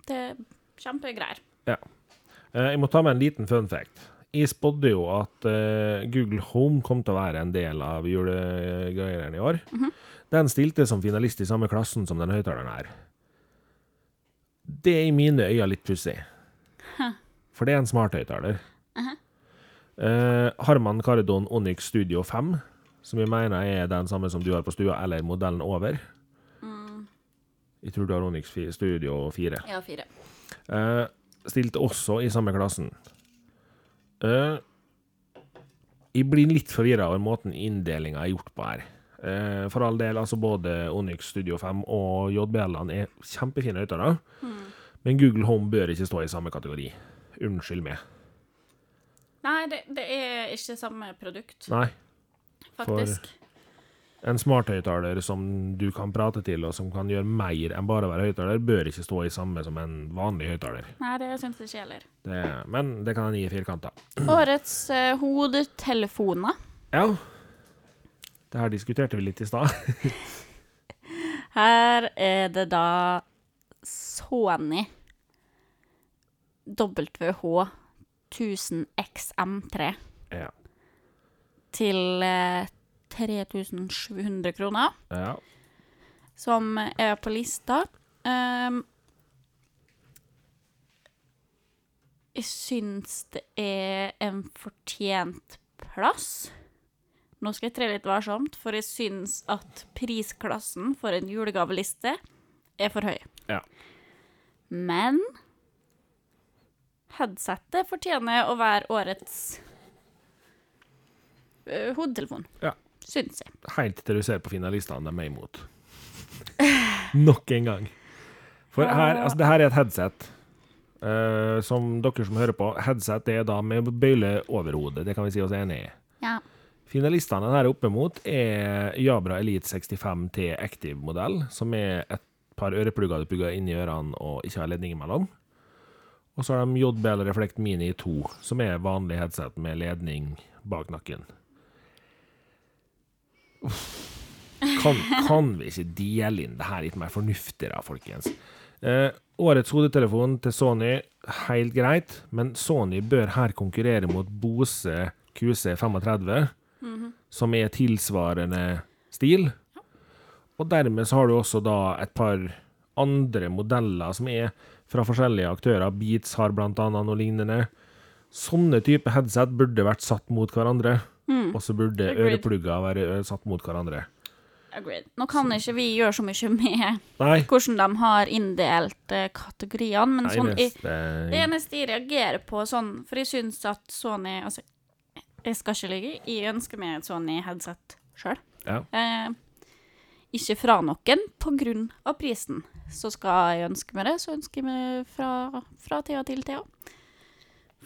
B: det er kjempegreier.
A: Eh, Jeg må ta med en liten fun fact. Jeg spådde jo at uh, Google Home kom til å være en del av julegreiene i år. Den stilte som finalist i samme klassen som den høyttaleren her. Det er i mine øyne litt pussig. For det er en smart høyttaler. Uh -huh. uh, Harman Kardon Onyx Studio 5, som jeg mener er den samme som du har på stua, eller modellen over. Jeg tror du har Onyx Studio 4.
B: Ja, 4.
A: Uh, stilte også i samme klassen. Eh, jeg blir litt forvirra over måten inndelinga er gjort på her. Eh, for all del, altså både Onyx Studio 5 og JBL-ene er kjempefine høyttalere, men Google Home bør ikke stå i samme kategori. Unnskyld meg.
B: Nei, det, det er ikke samme produkt,
A: Nei.
B: faktisk.
A: En smarthøyttaler som du kan prate til, og som kan gjøre mer enn bare å være høyttaler, bør ikke stå i samme som en vanlig høyttaler.
B: Nei, det syns jeg ikke heller.
A: Det- Men det kan en gi firkanta. <clears throat>
B: Årets uh, hodetelefoner.
A: Ja. Det her diskuterte vi litt i stad. <laughs>
B: Her er det da Sony WH 1000 XM3
A: Ja.
B: til eh, 3700 kroner,
A: ja.
B: som er på lista. Um, jeg syns det er en fortjent plass. Nå skal jeg tre litt varsomt, for jeg syns at prisklassen for en julegaveliste er for høy.
A: Ja.
B: Men headsetet fortjener å være årets uh, hodetelefon,
A: Ja.
B: Syns jeg.
A: Helt til du ser på finalistene de er imot. <laughs> Nok en gang. For her, altså, det her er et headset. Uh, som dere som hører på, headset er da med bøyle over hodet. Det kan vi si oss enig i.
B: Ja.
A: Finalistene her oppe mot er Jabra Elite 65 T Active-modell, som er et par øreplugger du plugger inn i ørene og ikke har ledning imellom. Og så har de JBL Reflect Mini 2, som er vanlig headset med ledning bak nakken. Kan, kan vi ikke dele inn det her litt mer fornuftig, da, folkens? Eh, årets hodetelefon til Sony, helt greit, men Sony bør her konkurrere mot Bose QC35, som er tilsvarende stil. Og dermed så har du også da et par andre modeller som er fra forskjellige aktører. Beats har blant annet noe lignende. Sånne type headset burde vært satt mot hverandre, og så burde ørepluggene være satt mot hverandre.
B: Agreed. Nå kan ikke vi gjøre så mye med
A: Nei.
B: hvordan de har inndelt eh, kategoriene, men sånn, jeg, det eneste jeg reagerer på sånn For jeg syns at Sony Altså, jeg skal ikke ligge, jeg ønsker meg et Sony-headset sjøl.
A: Ja.
B: Eh, ikke fra noen på grunn av prisen. Så skal jeg ønske meg det, så ønsker jeg meg fra, fra Thea til Thea.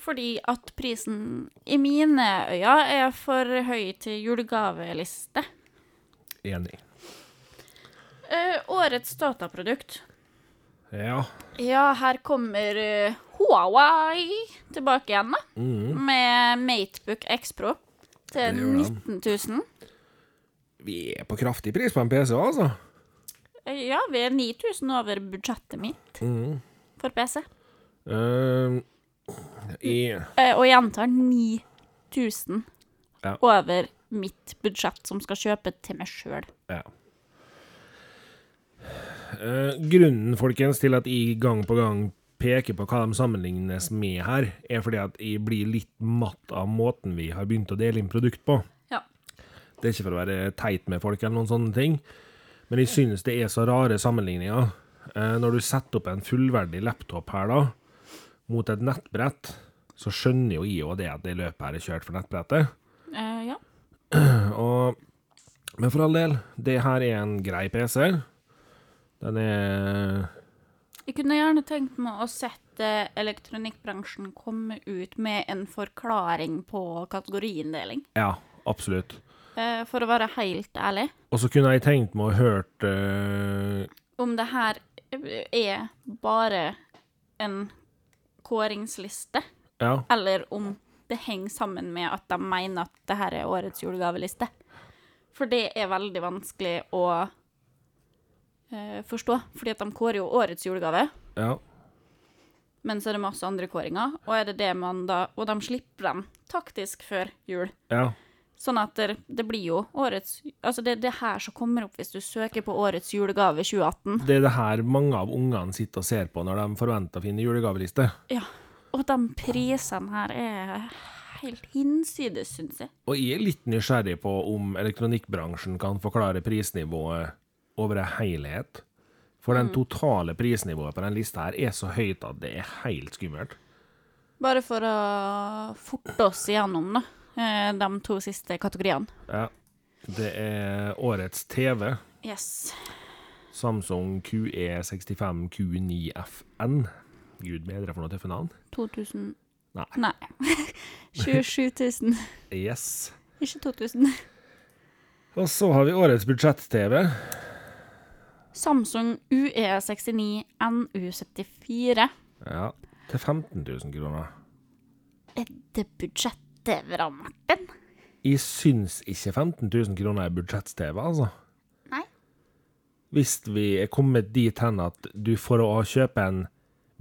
B: Fordi at prisen i mine øyne er for høy til julegaveliste.
A: Enig.
B: Uh, årets dataprodukt.
A: Ja.
B: Ja, her kommer eh, Huawei tilbake igjen, da.
A: Mm.
B: Med Matebook X Pro til
A: Det gjør de.
B: 19 000.
A: Vi er på kraftig pris på en PC, altså.
B: Eh, Ja, vi er 9000 over budsjettet mitt
A: Mm.
B: for PC.
A: Uh, i,
B: Eh, Og jeg antar 9000
A: Ja.
B: over mitt budsjett som skal kjøpe til meg sjøl.
A: ja. Eh, grunnen, folkens, til at jeg gang på gang peker på hva de sammenlignes med her, er fordi at jeg blir litt matt av måten vi har begynt å dele inn produkt på.
B: Ja.
A: Det er ikke for å være teit med folk eller noen sånne ting, men jeg synes det er så rare sammenligninger. Eh, når du setter opp en fullverdig laptop her da, mot et nettbrett, så skjønner jo jeg jo det at det løpet her er kjørt for nettbrettet.
B: Eh, ja. <clears throat>
A: Og, men for all del, det her er en grei PC. Den er
B: Jeg kunne gjerne tenkt meg å sette elektronikkbransjen komme ut med en forklaring på kategoriinndeling.
A: Ja, absolutt.
B: Eh, for å være helt ærlig.
A: Og så kunne jeg tenkt meg å hørt eh,
B: Om det her er bare en kåringsliste,
A: Ja,
B: eller om det henger sammen med at de mener at det her er årets julegaveliste. For det er veldig vanskelig å eh, forstå, fordi at de kårer jo årets julegave,
A: ja,
B: men så er det masse andre kåringer, og er det det man da Og de slipper dem taktisk før jul.
A: ja.
B: Sånn at det, det blir jo årets Altså, det er det her som kommer opp hvis du søker på årets julegave 2018.
A: Det er det her mange av ungene sitter og ser på når de forventer å finne julegaveliste.
B: Ja. Og de prisene her er helt hinsides, syns jeg.
A: Og jeg er litt nysgjerrig på om elektronikkbransjen kan forklare prisnivået over en helhet. For den totale prisnivået på den lista her er så høyt at det er helt skummelt.
B: Bare for å forte oss igjennom, da. Eh, De to siste kategoriene.
A: Ja. Det er årets TV.
B: Yes.
A: Samsung E QE65 Q9FN. Gud bedre for noe tøffe navn.
B: 2000
A: Nei.
B: Nei. <laughs> 27 000.
A: Yes.
B: Ikke 2000.
A: Og så har vi årets budsjett-TV.
B: Samsung E UE69 NU74.
A: Ja, til 15 000 kroner.
B: Er det budsjettet, bra, Martin?
A: Jeg syns ikke 15 000 kroner er budsjett-TV, altså.
B: Nei.
A: Hvis vi er kommet dit hen at du for å kjøpe en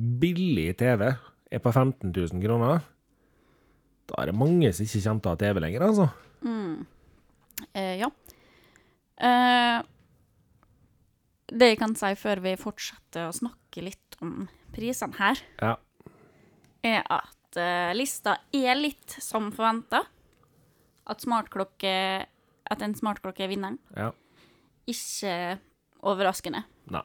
A: billig TV er på 15 000 kroner, Da er det mange som ikke kommer til å ha TV lenger, altså.
B: Eh, ja. Eh, det jeg kan si før vi fortsetter å snakke litt om prisene her,
A: Ja.
B: er at eh, lista er litt som forventa. At At en smartklokke er vinneren.
A: ja.
B: Ikke overraskende.
A: Nei.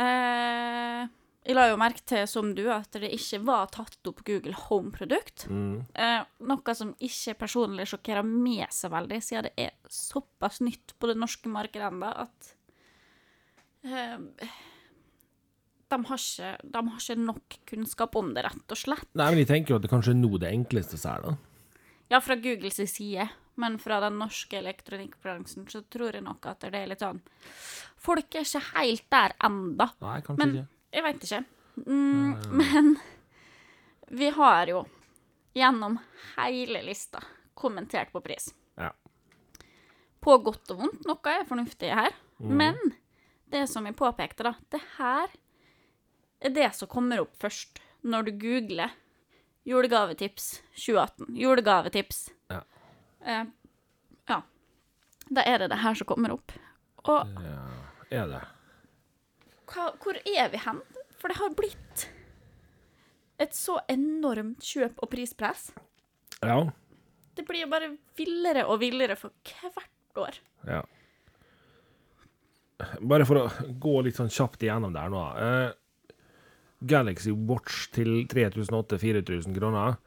B: Uh, jeg la jo merke til, som du, at det ikke var tatt opp Google Home-produkt.
A: Mm.
B: Uh, noe som ikke personlig sjokkerer meg så veldig, siden det er såpass nytt på det norske markedet ennå at eh, de, har ikke, de har ikke nok kunnskap om det, rett og slett.
A: Nei, men jeg tenker jo at det kanskje er nå det enkleste er, da.
B: Ja, fra Googles side, men fra den norske elektronikkbransjen så tror jeg nok at det er litt sånn Folk er ikke helt der enda.
A: Nei, kanskje
B: Men
A: ikke.
B: jeg veit ikke. Mm, men vi har jo gjennom hele lista kommentert på pris.
A: Ja.
B: På godt og vondt. Noe er fornuftig her. Men det som jeg påpekte, da Det her er det som kommer opp først når du googler julegavetips 2018. Julegavetips.
A: Ja.
B: Eh, ja. Da er det det her som kommer opp. Og
A: Er det?
B: hva, hvor er vi hen? For det har blitt et så enormt kjøp- og prispress.
A: Ja.
B: Det blir jo bare villere og villere for hvert år.
A: Ja. Bare for å gå litt sånn kjapt igjennom der nå. Eh, Galaxy Watch til 3008-4000 kroner.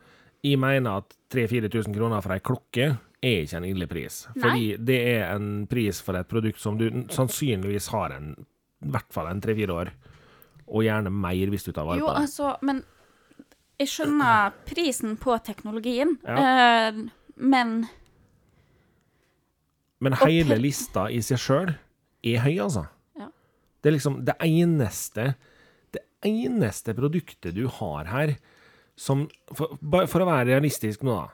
A: Jeg mener at 3000-4000 kroner for ei klokke er ikke en ille pris. Fordi det er en pris for et produkt som du sannsynligvis har en, i hvert fall en tre-fire år. Og gjerne mer hvis du tar vare på det.
B: Jo, altså, men jeg skjønner prisen på teknologien,
A: Ja.
B: uh, men
A: Men hele lista i seg sjøl er høy, altså.
B: Ja.
A: Det er liksom det eneste eneste produktet du har her som For, for å være realistisk nå, da.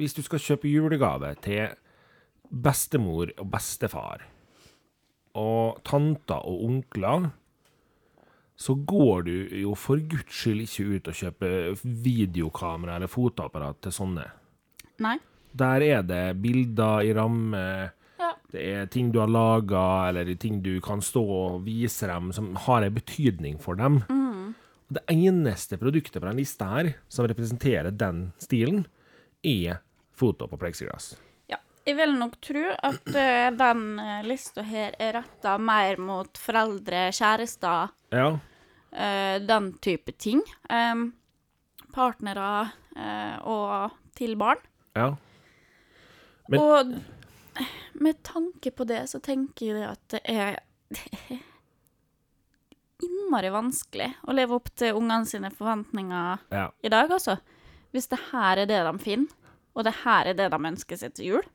A: Hvis du skal kjøpe julegave til bestemor og bestefar og tanter og onkler, så går du jo for guds skyld ikke ut og kjøper videokamera eller fotoapparat til sånne.
B: Nei.
A: Der er det bilder i ramme, det er ting du har laga, eller ting du kan stå og vise dem, som har en betydning for dem. Og Det eneste produktet på den lista her som representerer den stilen, er foto på plexiglass.
B: Ja. Jeg vil nok tro at eh, den eh, lista her er retta mer mot foreldre, kjærester,
A: Ja.
B: eh, den type ting. Em, partnere og til barn.
A: ja. Men-
B: og med tanke på det, så tenker jeg at det er <laughs> innmari vanskelig å leve opp til ungene sine forventninger
A: ja.
B: i dag, altså. Hvis det her er det de finner, og det her er det de ønsker seg til jul.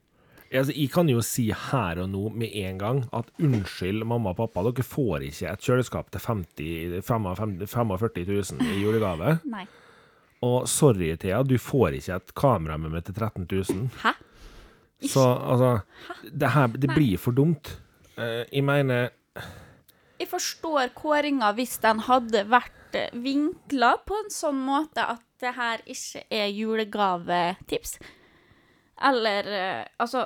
A: Altså, jeg kan jo si her og nå med en gang at unnskyld, mamma og pappa, dere får ikke et kjøleskap til 50, 55 45 000 i julegave. <laughs>
B: Nei.
A: Og sorry, Thea, du får ikke et kamera med meg til 13 000.
B: Hæ?
A: Så altså Det her det blir for dumt. Eh, jeg mener
B: Jeg forstår kåringa hvis den hadde vært vinkla på en sånn måte at det her ikke er julegavetips. Eller eh, Altså,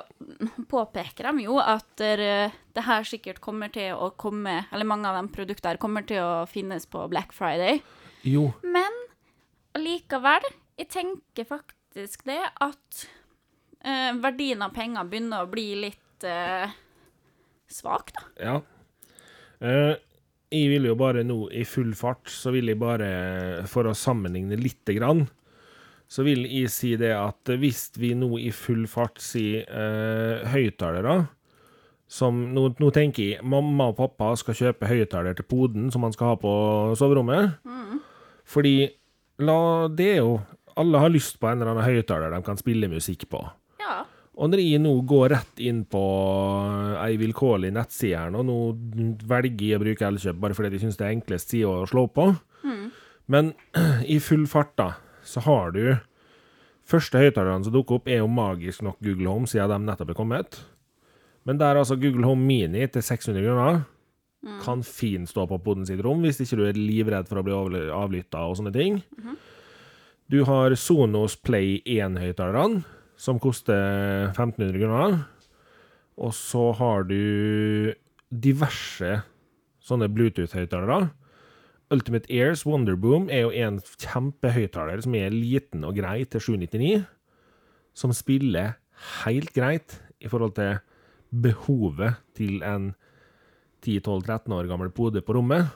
B: påpeker de jo at eh, det her sikkert kommer til å komme Eller mange av de produktene kommer til å finnes på Black Friday.
A: Jo,
B: Men allikevel, jeg tenker faktisk det at eh, verdien av penger begynner å bli litt eh, svak, da.
A: ja. Eh, jeg vil jo bare nå, i full fart, så vil jeg bare, for å sammenligne lite grann, så vil jeg si det at hvis vi nå i full fart sier eh, høyttalere som nå, nå tenker jeg mamma og pappa skal kjøpe høyttaler til poden som man skal ha på soverommet. Fordi la, det er jo Alle har lyst på en eller annen høyttaler de kan spille musikk på. Og når jeg nå går rett inn på ei vilkårlig nettside her nå, nå velger jeg å bruke Elkjøp bare fordi jeg syns det er enklest side å slå på. Men <clears throat> i full fart, da, så har du Første høyttalerne som dukker opp, er jo magisk nok Google Home, siden de nettopp er kommet. Men der altså Google Home Mini til 600 kroner kan fint stå på poden sitt rom, hvis ikke du er livredd for å bli avlytta og sånne ting. Du har Sonos Play 1-høyttalerne, som koster 1500 kroner. Og så har du diverse sånne Bluetooth-høyttalere. Ultimate Airs Wonderboom er jo en kjempehøyttaler som er liten og grei til 799. Som spiller helt greit i forhold til behovet til en 10-12-13 år gammel pode på rommet.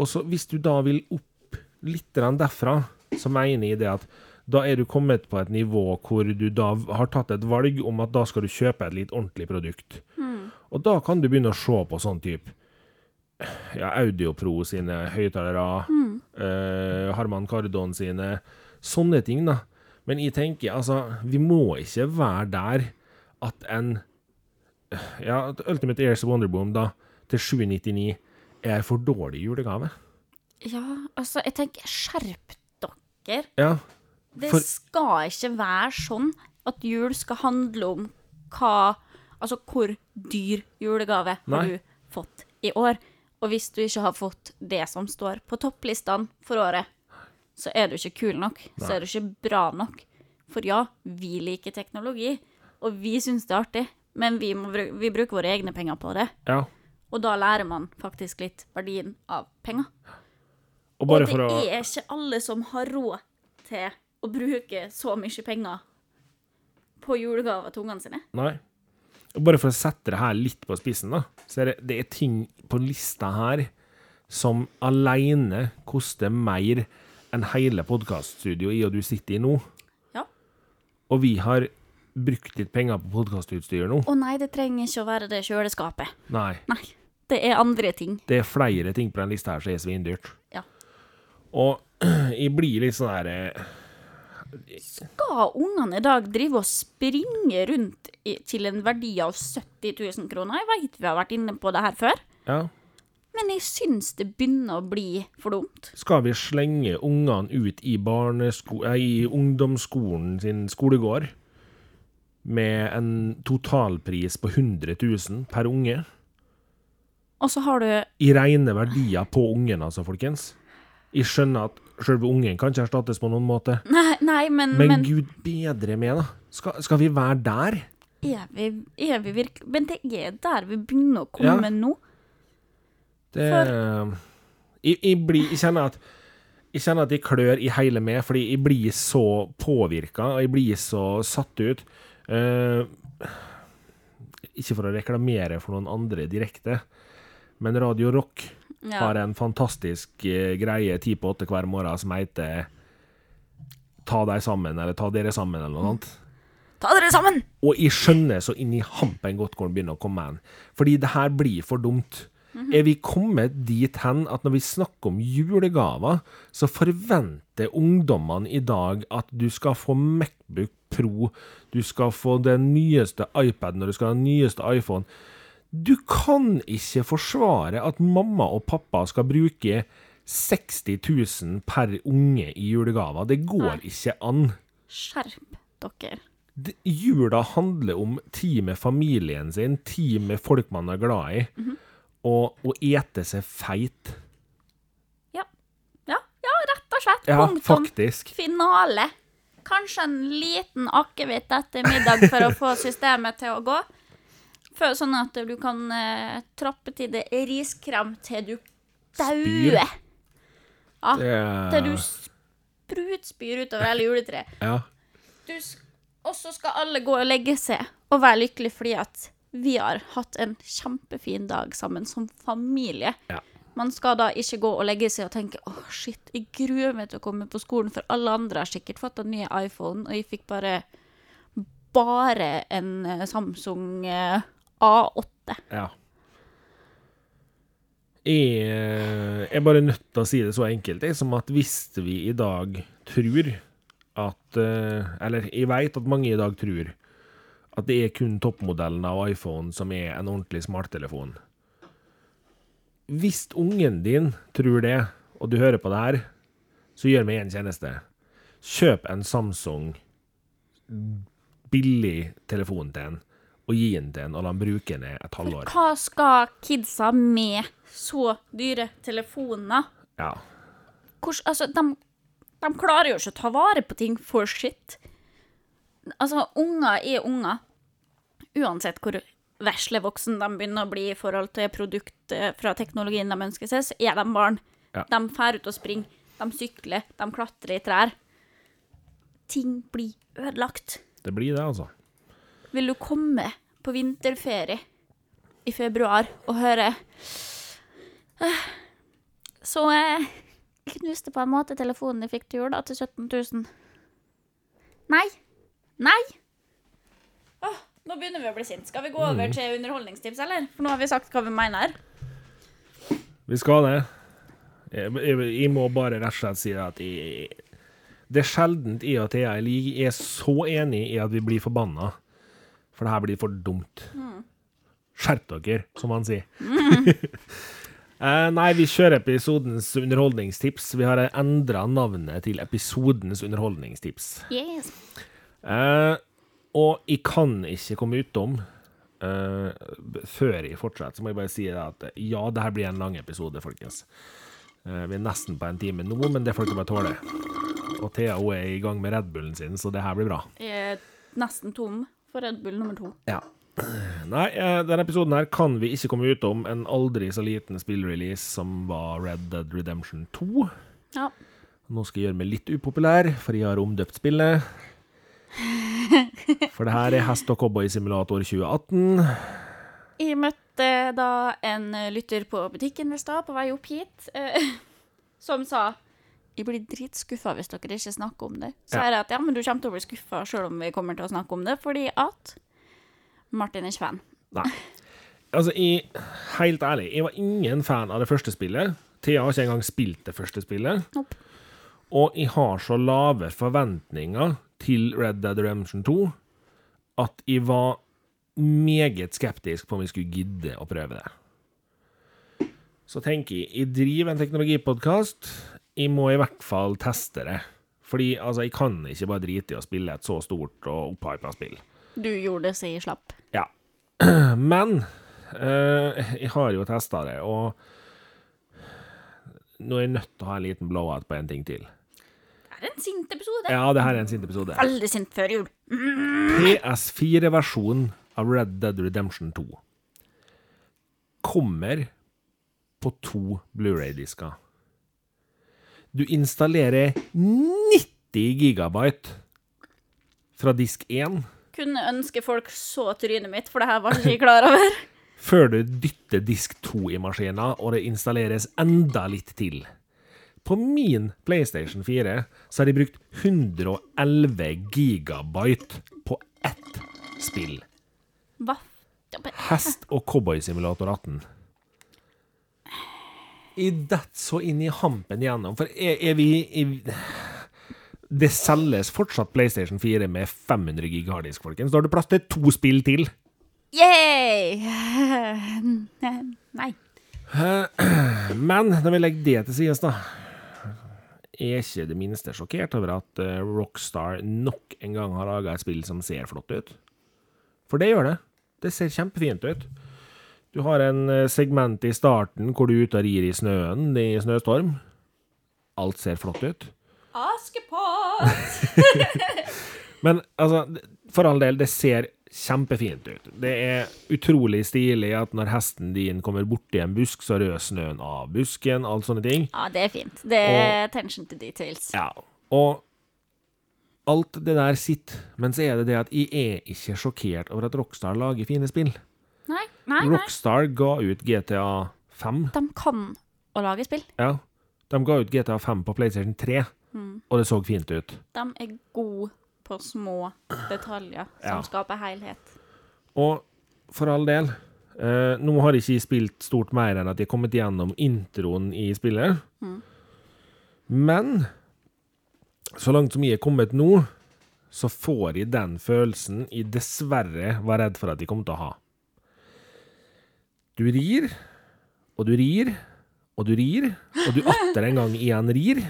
A: Og så hvis du da vil opp litt derfra, så mener jeg det at da er du kommet på et nivå hvor du da har tatt et valg om at da skal du kjøpe et litt ordentlig produkt. Og da kan du begynne å se på sånn type ja, Audiopro sine høyttalere, eh, Harman Kardon sine Sånne ting, da. Men jeg tenker, altså, vi må ikke være der at en Ja, at Ultimate Airs Wonderboom, da, til 799 er for dårlig julegave.
B: Ja, altså, jeg tenker skjerp dere.
A: Ja.
B: Det
A: For-
B: skal ikke være sånn at jul skal handle om hva Altså hvor dyr julegave
A: Nei.
B: har du fått i år. Og hvis du ikke har fått det som står på topplistene for året, så er du ikke kul nok. Så er du ikke bra nok. For ja, vi liker teknologi, og vi syns det er artig, men vi, må, bru- vi bruker våre egne penger på det.
A: ja.
B: Og da lærer man faktisk litt verdien av penger.
A: Og
B: og det
A: å
B: er ikke alle som har råd til å bruke så mye penger på julegaver til ungene sine.
A: Nei. Bare for å sette det her litt på spissen, da, så er det, det er ting på lista her som alene koster mer enn hele podkaststudioet i og du sitter i nå.
B: Ja.
A: Og vi har brukt litt penger på podkastutstyr nå.
B: Å nei, det trenger ikke å være det kjøleskapet.
A: Nei.
B: Nei. Det er andre ting.
A: Det er flere ting på den lista her som er svindyrt.
B: Ja.
A: Og <clears throat> jeg blir litt sånn her eh,
B: Skal ungene i dag drive og springe rundt i, til en verdi av 70 000 kroner? Jeg veit vi har vært inne på det her før,
A: Ja.
B: men jeg syns det begynner å bli for dumt.
A: Skal vi slenge ungene ut i, i ungdomsskolen sin skolegård med en totalpris på 100 000 per unge?
B: Og så har du
A: I rene verdier på ungen, altså, folkens. Jeg skjønner at selve ungen kan ikke erstattes på noen måte.
B: Nei, nei men,
A: Men,
B: men
A: gud bedre med, da. Skal, skal vi være der?
B: er, vi, er vi virkelig Men det er der vi begynner å komme
A: Ja.
B: nå.
A: Det jeg, jeg, blir, jeg kjenner at jeg kjenner at jeg klør i hele meg, fordi jeg blir så påvirka, og jeg blir så satt ut. Uh, ikke for å reklamere for noen andre direkte, men Radio Rock
B: Ja.
A: har en fantastisk eh, greie ti på åtte hver morgen som heter Ta deg sammen, eller Ta dere sammen, eller noe sånt.
B: Ta dere sammen!
A: Og jeg skjønner så inn i hampen godt hvor den begynner å komme hen. Fordi det her blir for dumt. Er vi kommet dit hen at når vi snakker om julegaver, så forventer ungdommene i dag at du skal få Macbook Pro, du skal få den nyeste iPaden og du skal ha den nyeste iPhone. Du kan ikke forsvare at mamma og pappa skal bruke 60 000 per unge i julegaver. Det går ikke an.
B: Skjerp dere.
A: Det- Jula handler om tid med familien sin, tid med folk man er glad i, og å ete seg feit.
B: Ja. ja. Ja, rett og slett.
A: Ja,
B: Punktum.
A: faktisk.
B: Finale. Kanskje en liten akevitt etter middag for å få systemet til å gå. Før, sånn at du kan eh, trappe til det riskrem til du dauer. Ja,
A: Det-
B: til du sprutspyr utover hele juletreet.
A: Ja.
B: Du s- Og så skal alle gå og legge seg og være lykkelig fordi at vi har hatt en kjempefin dag sammen som familie.
A: Ja.
B: Man skal da ikke gå og legge seg og tenke åh, shit, jeg gruer meg til å komme på skolen, for alle andre har sikkert fått en ny iPhone, og jeg fikk bare bare en eh, Samsung eh, A8.
A: ja. Jeg eh, er bare nødt til å si det så enkelt jeg, som at hvis vi i dag tror at eh, Eller jeg vet at mange i dag tror at det er kun toppmodellen av iPhone som er en ordentlig smarttelefon. Hvis ungen din tror det, og du hører på det her, så gjør meg en tjeneste. Kjøp en Samsung billig telefon til en, og gi den til en, og la han bruke den et halvår.
B: Hva skal kidsa med så dyre telefoner?
A: Ja.
B: Hvordan, altså, de, De klarer jo ikke å ta vare på ting for shit. Altså, unger er unger. Uansett hvor vesle voksen de begynner å bli i forhold til produkt fra teknologien de ønsker seg, så er de barn.
A: Ja.
B: De drar ut og springer, de sykler, de klatrer i trær. Ting blir ødelagt.
A: Det blir det, altså.
B: Vil du komme på vinterferie i februar og høre «Øh, Så jeg knuste på en måte telefonen jeg fikk til jul, da, til 17 000. Nei. Nei. Åh, nå begynner vi å bli sint. Skal vi gå over til underholdningstips, eller? For nå har vi sagt hva vi mener.
A: Vi skal det. Jeg, jeg, jeg må bare rett og slett si at jeg, det er sjeldent jeg og Thea er så enig i at vi blir forbanna. For det her blir for dumt. Skjerp dere, som han sier. <laughs> eh, nei, vi kjører episodens underholdningstips. Vi har endra navnet til episodens underholdningstips.
B: Yes.
A: Eh, og jeg kan ikke komme utom Uh, Før jeg fortsetter, så må jeg bare si at eh, ja, det her blir en lang episode, folkens. Uh, vi er nesten på en time nå, men det får dere bare tåle. Og Thea hun er i gang med Red Bullen sin, så det her blir bra.
B: Jeg er nesten tom for Red Bull nummer to.
A: Ja. Nei, eh, denne episoden her kan vi ikke komme utom en aldri så liten spillrelease som var Red Dead Redemption 2.
B: Ja.
A: Nå skal jeg gjøre meg litt upopulær, for jeg har omdøpt spillet. <laughs> For det her er Hest og cowboy-simulator 2018.
B: Jeg møtte da en lytter på butikken i stad, på vei opp hit, eh, <laughs> som sa jeg blir dritskuffa hvis dere ikke snakker om det. Så
A: Ja.
B: er det at ja, men du kommer til å bli skuffa sjøl om vi kommer til å snakke om det, fordi at Martin er ikke fan.
A: Nei. Altså, jeg, helt ærlig, jeg var ingen fan av det første spillet. Thea har ikke engang spilt det første spillet.
B: Nope.
A: Og jeg har så lave forventninger til Red Dead Redemption 2 at jeg var meget skeptisk på om jeg skulle gidde å prøve det. Så tenker jeg, jeg driver en teknologipodkast. Jeg må i hvert fall teste det. Fordi altså, jeg kan ikke bare drite i å spille et så stort og opphypa spill.
B: Du gjorde det så jeg slapp.
A: Ja. <clears throat> Men eh, jeg har jo testa det, og nå er jeg nødt til å ha en liten blowout på en ting til.
B: Det er en sint episode.
A: Ja, det her er en sint episode.
B: Veldig sint før jul.
A: PS4-versjonen av Red Dead Redemption 2 kommer på to Blu-ray-disker. Du installerer 90 gigabyte fra disk 1
B: Kunne ønske folk så trynet mitt, for det her var ikke jeg klar over. <laughs>
A: før du dytter disk 2 i maskinen, og det installeres enda litt til. På min PlayStation 4 så har de brukt 111 gigabyte på ett spill.
B: Hva?
A: Hest- og cowboysimulator 18. I dett så inn i hampen igjennom, for er, er vi er, Det selges fortsatt PlayStation 4 med 500 gig harddisk, folkens. Da har du plass til to spill til.
B: Yay! <laughs> Nei. <clears throat>
A: Men når vi legger det til side, da Jeg er ikke det minste sjokkert over at eh, Rockstar nok en gang har laga et spill som ser flott ut. For det gjør det. Det ser kjempefint ut. Du har en eh, segment i starten hvor du er ute og rir i snøen i snøstorm. Alt ser flott ut.
B: Askepott! <laughs>
A: Men altså, for all del, det ser kjempefint ut. Det er utrolig stilig at når hesten din kommer borti en busk, så rød snøen av busken, alt sånne ting.
B: Ja, det er fint. Det er attention to details.
A: Ja, og alt det der sitter, men så er det det at jeg er ikke sjokkert over at Rockstar lager fine spill.
B: Nei.
A: Rockstar ga ut GTA 5,
B: De kan å lage spill.
A: ja. De ga ut GTA 5 på PlayStation 3,
B: Mm.
A: og det så fint ut.
B: De er gode på små detaljer
A: Ja.
B: som skaper helhet.
A: Og for all del, eh, nå har jeg ikke spilt stort mer enn at jeg har kommet gjennom introen i spillet. Men så langt som jeg er kommet nå, så får jeg den følelsen jeg dessverre var redd for at jeg kom til å ha. Du rir, og du rir, og du rir, og du atter en gang igjen rir.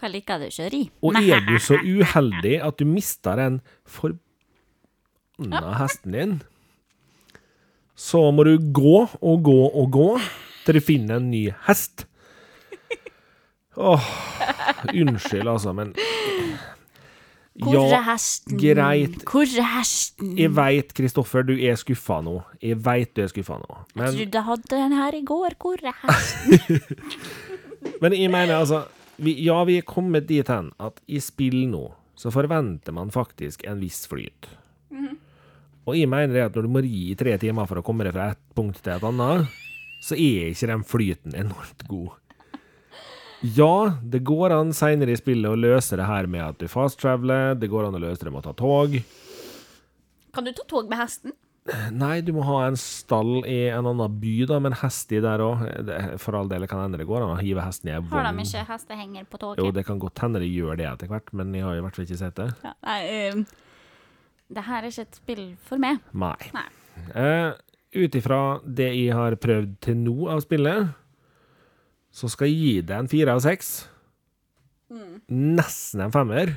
B: Hva liker du ikke å ri?
A: Og er du så <laughs> uheldig at du mister den forbanna hesten din, så må du gå og gå og gå til du finner en ny hest. Åh, Unnskyld, altså, men
B: Hvor er
A: Ja,
B: hesten?
A: greit.
B: Hvor er hesten?
A: jeg veit, Kristoffer, du er skuffa nå. Jeg veit du er skuffa nå.
B: Jeg trodde jeg hadde den her i går. Hvor er hesten? <laughs>
A: men jeg mener altså vi, Ja, vi er kommet dit hen at i spill nå så forventer man faktisk en viss flyt. Og jeg mener det at når du må ri i tre timer for å komme deg fra et punkt til et annet, så er ikke den flyten enormt god. Ja, det går an seinere i spillet å løse det her med at du fast-traveler, det går an å løse det med å ta tog.
B: Kan du ta tog med hesten?
A: Nei, du må ha en stall i en annen by, da, med en hest i der òg. For all del kan hende det går an å hive hesten i ei
B: Har de
A: vogn.
B: ikke hestehenger på toget?
A: Jo, det kan godt hende de gjør det etter hvert, men jeg har i hvert fall ikke sett det.
B: Ja, nei, ehm, det her er ikke et spill for meg.
A: Nei.
B: Nei.
A: Uh, Ut ifra det jeg har prøvd til nå av spillet, så skal jeg gi det en fire av seks. Nesten en femmer.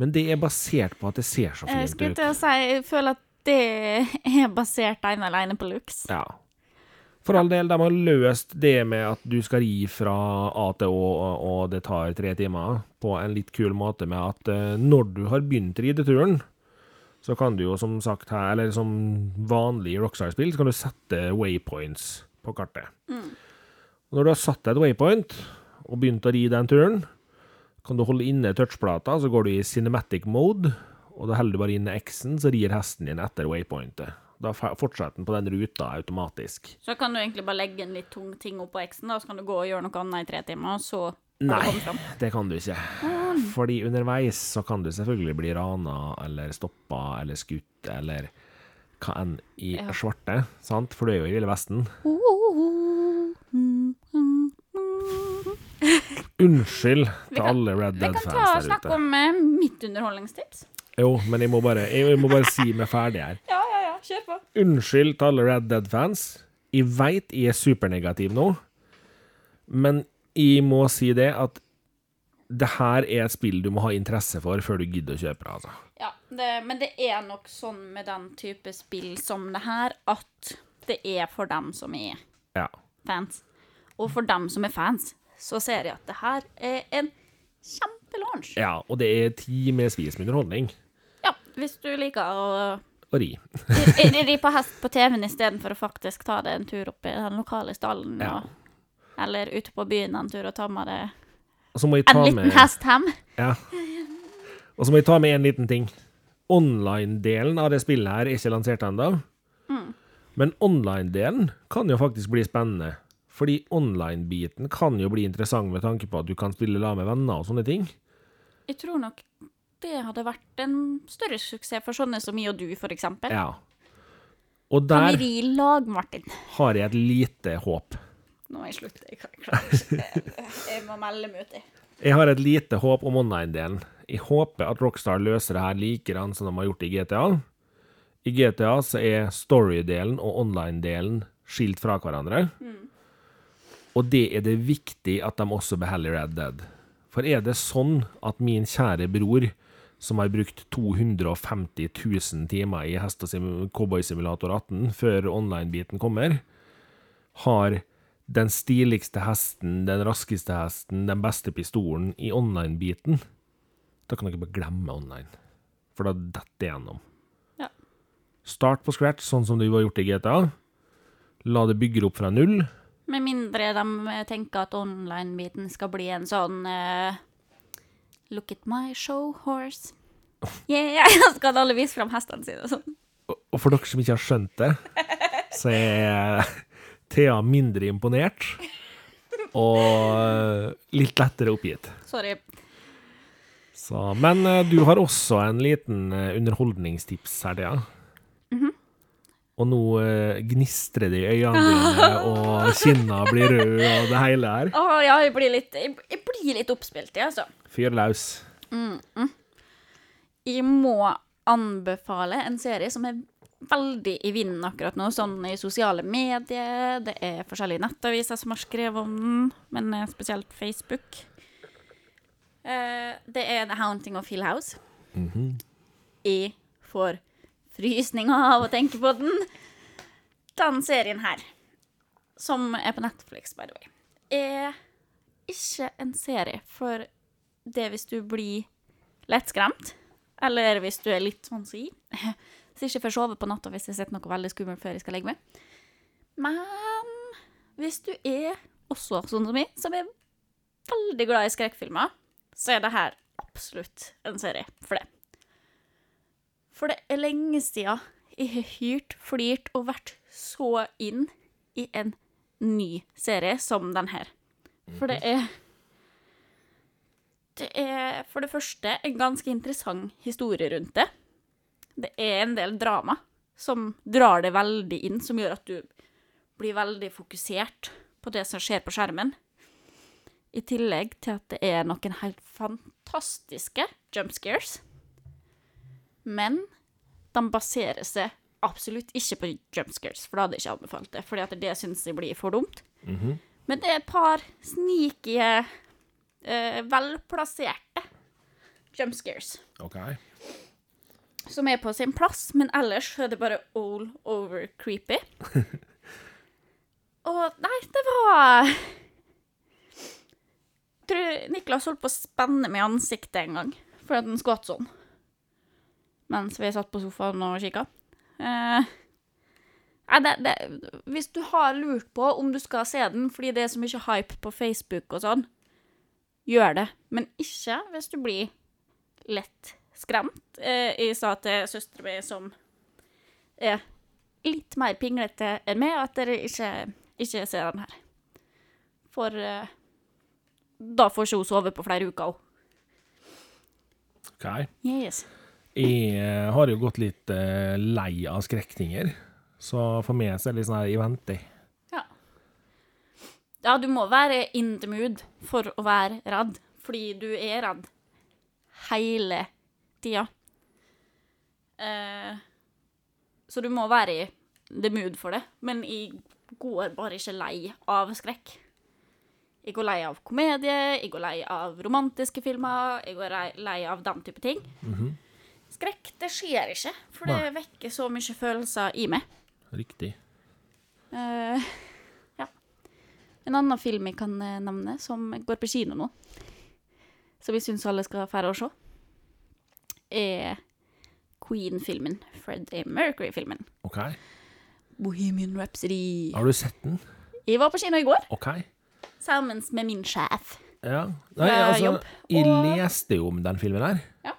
A: Men det er basert på at det ser så
B: Jeg
A: fint ut.
B: å si, jeg føler at det er basert ene alene på looks.
A: Ja. For all del, de har løst det med at du skal ri fra A til Å, og- det tar tre timer, på en litt kul måte med at eh, når du har begynt rideturen, så kan du jo som sagt her, eller som vanlig i Rockstar-spill, så kan du sette waypoints på kartet. Og når du har satt et waypoint, og begynt å ri den turen, kan du holde inne touchplata, så går du i cinematic mode, og da holder du bare inne X-en, så rir hesten din etter waypointet. Da fortsetter den på den ruta automatisk.
B: Så kan du egentlig bare legge en litt tung ting opp på X-en, da, så kan du gå og gjøre noe annet i tre timer, og så
A: Nei, det kan du ikke. Fordi underveis så kan du selvfølgelig bli rana, eller stoppa, eller skutt, eller hva enn i
B: Ja.
A: svarte, sant? For du er jo i Ville Vesten. Unnskyld til
B: kan-
A: alle Red
B: kan ta og
A: Vi kan der
B: snakke om uh, mitt underholdningstips.
A: Jo, men jeg må bare, jeg må bare si meg ferdig her.
B: Ja, ja, ja, kjør på.
A: Unnskyld til alle Red Dead-fans. Jeg veit jeg er supernegativ nå, men jeg må si det at det her er et spill du må ha interesse for før du gidder å kjøpe det, altså.
B: Ja, det, men det er nok sånn med den type spill som det her, at det er for dem som er
A: Ja.
B: fans. Og for dem som er fans, så ser jeg at det her er en kjempelunsj.
A: ja og det er timevis med underholdning.
B: Ja, hvis du liker å
A: Og ri.
B: ri ri på <laughs> hest på TV-en istedenfor å faktisk ta deg en tur opp i den lokale stallen,
A: Ja.
B: og, eller ute på byen en tur og ta med deg en liten
A: med
B: hest hjem.
A: Ja. Og så må jeg ta med en liten ting. Online-delen av det spillet her er ikke lansert ennå. Men online-delen kan jo faktisk bli spennende. Fordi online-biten kan jo bli interessant med tanke på at du kan spille lag med venner og sånne ting.
B: Jeg tror nok det hadde vært en større suksess for sånne som meg og du, for eksempel.
A: Ja. Og
B: Kan vi
A: der
B: lag, Martin?
A: har jeg et lite håp.
B: Nå må jeg slutte. Jeg ikke. Jeg må melde meg uti.
A: Jeg har et lite håp om online-delen. Jeg håper at Rockstar løser det her likedan som de har gjort i GTA. I GTA så er story-delen og online-delen skilt fra hverandre. Og det er det viktig at de også beholder Red Dead. For er det sånn at min kjære bror, som har brukt 250 000 timer i Hest og cowboysimulator Cowboy Simulator 18 før online-biten kommer, har den stiligste hesten, den raskeste hesten, den beste pistolen i online-biten, da kan dere bare glemme online. For da detter det gjennom.
B: Ja.
A: Start på scratch, sånn som du har gjort i GTA. La det bygge opp fra null.
B: Med mindre de tenker at online-biten skal bli en sånn uh, Look at my show horse. Yeah, <laughs> skal alle vise fram hestene sine og sånn.
A: Og for dere som ikke har skjønt det, så er Thea mindre imponert. Og litt lettere oppgitt.
B: Sorry.
A: Så, men eh, du har også en liten eh, underholdningstips her, Thea. Og nå eh, gnistrer det i øynene dine, <laughs> og kinna blir røde, og det hele her.
B: Å ja, jeg blir litt, jeg, jeg blir litt oppspilt, jeg, altså.
A: Fyr løs.
B: Jeg må anbefale en serie som er veldig i vinden akkurat nå, sånn i sosiale medier. Det er forskjellige nettaviser som har skrevet om den, men eh, spesielt Facebook. Eh, det er The Haunting of Hill House. Jeg får frysninger av å tenke på den. Den serien her, som er på Netflix, by the way, er ikke en serie for det hvis du blir lettskremt, eller hvis du er litt sånn som jeg. <laughs> Så ikke får sove på natta hvis jeg har sett noe veldig skummelt før jeg skal legge meg. Men hvis du er også sånn som meg, som er veldig glad i skrekkfilmer, så er det her absolutt en serie for det. For det er lenge siden jeg har hyrt, flirt og vært så inn i en ny serie som den her. For det er Det er for det første en ganske interessant historie rundt det. Det er en del drama som drar det veldig inn, som gjør at du blir veldig fokusert på det som skjer på skjermen. I tillegg til at det er noen helt fantastiske jump scares. Men de baserer seg absolutt ikke på jumpscares, for da hadde jeg ikke anbefalt det, fordi at det syns jeg blir for dumt. Men det er et par sneaky, eh, velplasserte jumpscares.
A: Okay.
B: Som er på sin plass, men ellers er det bare all over creepy. <laughs> Og nei, det var Jeg Tror Niklas holdt på å spenne meg i ansiktet en gang for at han skvatt sånn. Mens vi satt på sofaen og kikka. Eh, det, det, hvis du har lurt på om du skal se den fordi det er så mye hype på Facebook og sånn, gjør det. Men ikke hvis du blir lett skremt. Eh, jeg sa til søstera mi, som er litt mer pinglete enn meg, at dere ikke, ikke ser den her. For eh, da får ikke hun sove på flere uker òg.
A: ok.
B: Yes.
A: Jeg eh, har jo gått litt eh, lei av skrekninger, så for meg så er det litt sånn her, jeg venter.
B: Ja. Ja, du må være in the mood for å være redd, fordi du er redd hele tida. Eh, så du må være i the mood for det, men jeg går bare ikke lei av skrekk. Jeg går lei av komedie, jeg går lei av romantiske filmer, jeg går lei- av den type ting. Skrekk, det skjer ikke, for det
A: Nei.
B: vekker så mye følelser i meg.
A: Riktig.
B: Eh, ja. En annen film jeg kan eh, nevne, som går på kino nå, som jeg syns alle skal dra og se, er Queen-filmen. Freddie Mercury-filmen.
A: OK.
B: Bohemian Rhapsody.
A: Har du sett den?
B: Jeg var på kino i går,
A: OK.
B: sammen med min sjef.
A: Ja. Nei, altså, jeg leste jo om den filmen her.
B: Ja.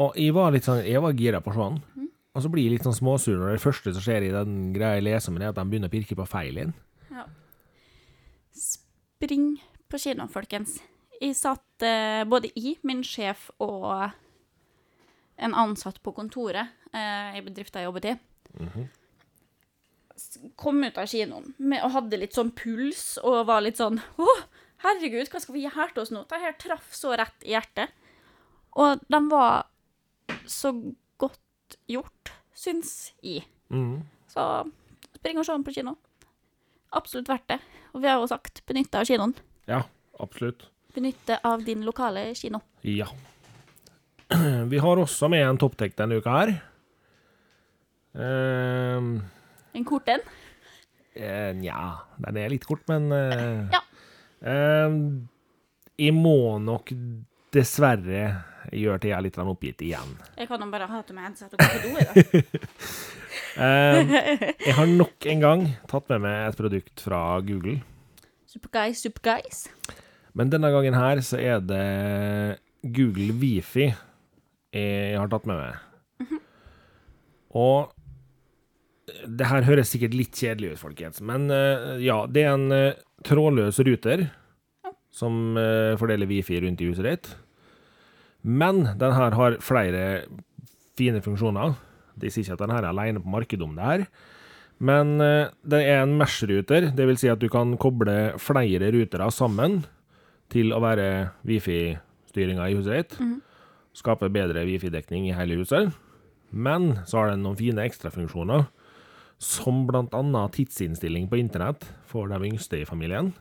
A: Og jeg var litt sånn, jeg var gira på sånn.
B: Mm.
A: Og så blir jeg litt sånn småsur når det første som skjer i den greia jeg leser om, er at de begynner å pirke på feil inn.
B: Ja. Spring på kino, folkens. Jeg satt eh, både i, min sjef og en ansatt på kontoret eh, i bedriften jeg jobbet i. S- Kom ut av kinoen med, og hadde litt sånn puls og var litt sånn Å, herregud, hva skal vi gjøre til oss nå? Det her traff så rett i hjertet. Og de var så godt gjort, syns jeg.
A: Mm.
B: Så spring og se den på kino. Absolutt verdt det. Og vi har jo sagt benytte av kinoen.
A: Ja, absolutt.
B: Benytte av din lokale kino.
A: Ja. <clears throat> Vi har også med en topptek denne uka her. Ehm,
B: En kort en.
A: Nja, den er litt kort, men uh,
B: Ja.
A: ehm, Jeg må nok dessverre gjøre til jeg er litt oppgitt igjen.
B: Jeg kan jo bare ha til meg headset og gå på do i det. <laughs>
A: Ehm, jeg har nok en gang tatt med meg et produkt fra Google.
B: Superguys, superguys.
A: Men denne gangen her så er det Google Wifi jeg har tatt med meg. Og det her høres sikkert litt kjedelig ut, folkens, men eh, ja, det er en eh, trådløs ruter som eh, fordeler Wifi rundt i huset ditt. Men den her har flere fine funksjoner. De sier ikke at den her er alene på markedet om det her. Men eh, det er en mesh-ruter, det vil si at du kan koble flere rutere sammen til å være wifi-styringa i huset ditt. Skape bedre wifi-dekning i hele huset. Men så har den noen fine ekstrafunksjoner, som annet tidsinnstilling på internett for de yngste i familien.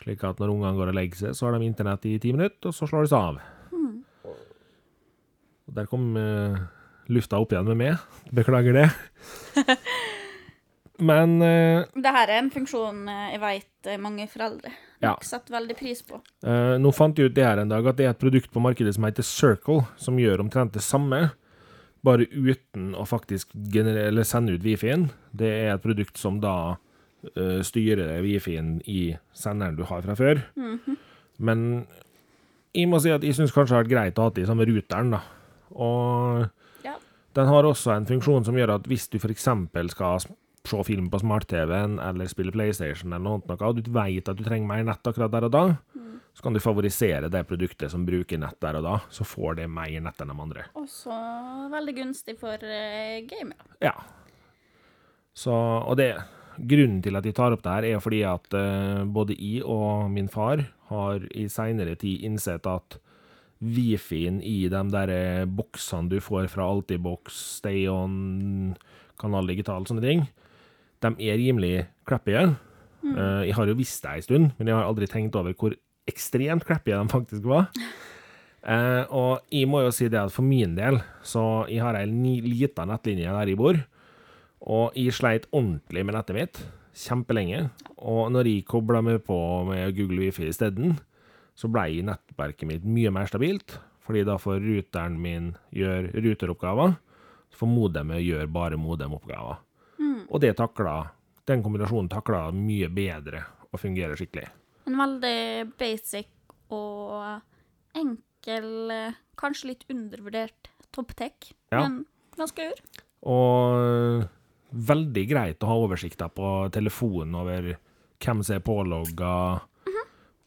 A: Slik at når ungene går og legger seg, så har de internett i ti minutter, og så slår det seg av. Og der kom uh, lufta opp igjen med meg. Beklager det. <laughs> Men uh,
B: Det her er en funksjon eh, jeg vet mange foreldre
A: Ja.
B: Setter veldig pris på.
A: Uh, nå fant jeg ut det her en dag, at det er et produkt på markedet som heter Circle, som gjør omtrent det samme, bare uten å faktisk eller sende ut Wi-Fi-en. Det er et produkt som da uh, styrer Wi-Fi-en i senderen du har fra før. Men jeg må si at jeg syns kanskje det har vært greit å ha det i samme ruteren, da. Og
B: Ja.
A: den har også en funksjon som gjør at hvis du f.eks. skal se film på smart-TV-en eller spille PlayStation eller noe, noe, og du vet at du trenger mer nett akkurat der og da, så kan du favorisere det produktet som bruker nett der og da, så får det mer nett enn de andre.
B: Også veldig gunstig for uh, gamere.
A: Ja. Så, og det Grunnen til at jeg tar opp det her, er fordi at uh, både jeg og min far har i seinere tid innsett at Wifi-en i de der eh, boksene du får fra Altibox, Stay On, Kanal Digital, sånne ting, de er rimelig crappy. Eh, jeg har jo visst det en stund, men jeg har aldri tenkt over hvor ekstremt crappy de faktisk var. Uh, og jeg må jo si det at for min del, så jeg har ei lita nettlinje der jeg bor, og jeg sleit ordentlig med nettet mitt, kjempelenge. Og når jeg kobla meg på med Google Wifi isteden, så ble nettverket mitt mye mer stabilt, fordi da får ruteren min gjøre ruteroppgaver, så får modemet gjøre bare modemoppgaver. Og det takla, den kombinasjonen takla mye bedre og fungerer skikkelig.
B: En veldig basic og enkel, kanskje litt undervurdert topptech,
A: Ja.
B: men ganske ur.
A: Og veldig greit å ha oversikta på telefonen over hvem som er pålogga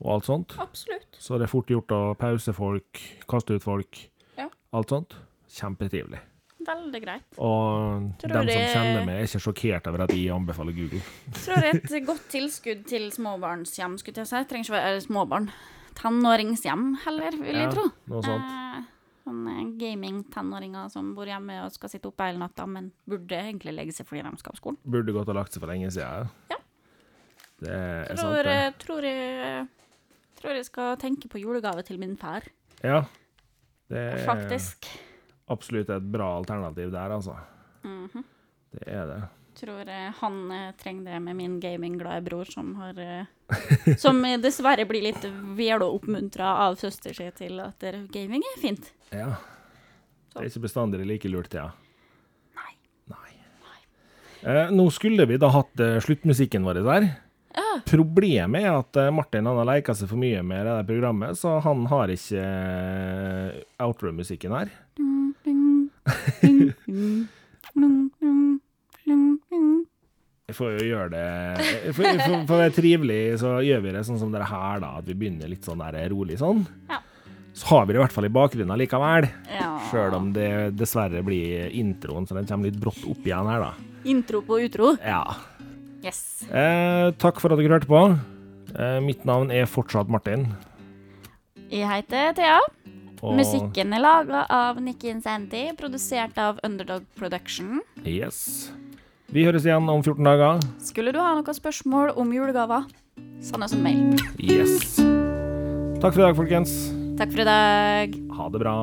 A: og alt sånt.
B: Absolutt.
A: Så det er fort gjort å pause folk, kaste ut folk,
B: Ja.
A: alt sånt. Kjempetrivelig.
B: Veldig greit.
A: Og
B: Tror
A: dem som kjenner meg, er ikke sjokkert over at jeg anbefaler Google.
B: Tror det er et <laughs> godt tilskudd til småbarnshjem, skulle jeg si. Trenger ikke være småbarn. Tenåringshjem heller, vil
A: Ja,
B: jeg tro.
A: noe sånt.
B: Eh, Sånne gaming-tenåringer som bor hjemme og skal sitte oppe hele natta, men burde egentlig legge seg fordi de skal på skolen.
A: Burde gått og lagt seg for lenge siden.
B: Ja.
A: Det er sant,
B: Tror,
A: det.
B: eh, tror, jeg, tror jeg skal tenke på julegave til min far,
A: Ja. Det er
B: faktisk.
A: absolutt et bra alternativ der, altså.
B: Mhm.
A: Det er det.
B: Tror eh, han eh, trenger det med min gamingglade bror, som har eh, Som dessverre blir litt vel oppmuntra av søster si til at gaming er fint.
A: Ja. Det er ikke bestandig like lurt, ja.
B: Nei.
A: Nei. Eh, nå skulle vi da hatt eh, sluttmusikken vår der.
B: Ja.
A: Problemet er at eh, Martin han har leika seg for mye med det der programmet, så han har ikke eh, outro-musikken her. Jeg får jo gjøre det For, for, for å være trivelig, så gjør vi det sånn som dere her, da. At vi begynner litt sånn der rolig sånn.
B: Ja.
A: Så har vi det i hvert fall i bakgrunnen likevel.
B: Ja.
A: Sjøl om det dessverre blir introen, så den kommer litt brått opp igjen her, da.
B: Intro på utro.
A: Ja.
B: Yes.
A: Eh, takk for at dere hørte på. Eh, mitt navn er fortsatt Martin.
B: Jeg heter Thea.
A: Og
B: Musikken er laga av Nikki Sandy, produsert av Underdog Production.
A: Yes. Vi høres igjen om 14 dager.
B: Skulle du ha noen spørsmål om julegaver, send oss en mail.
A: Yes. Takk for i dag, folkens.
B: Takk for i dag.
A: Ha det bra.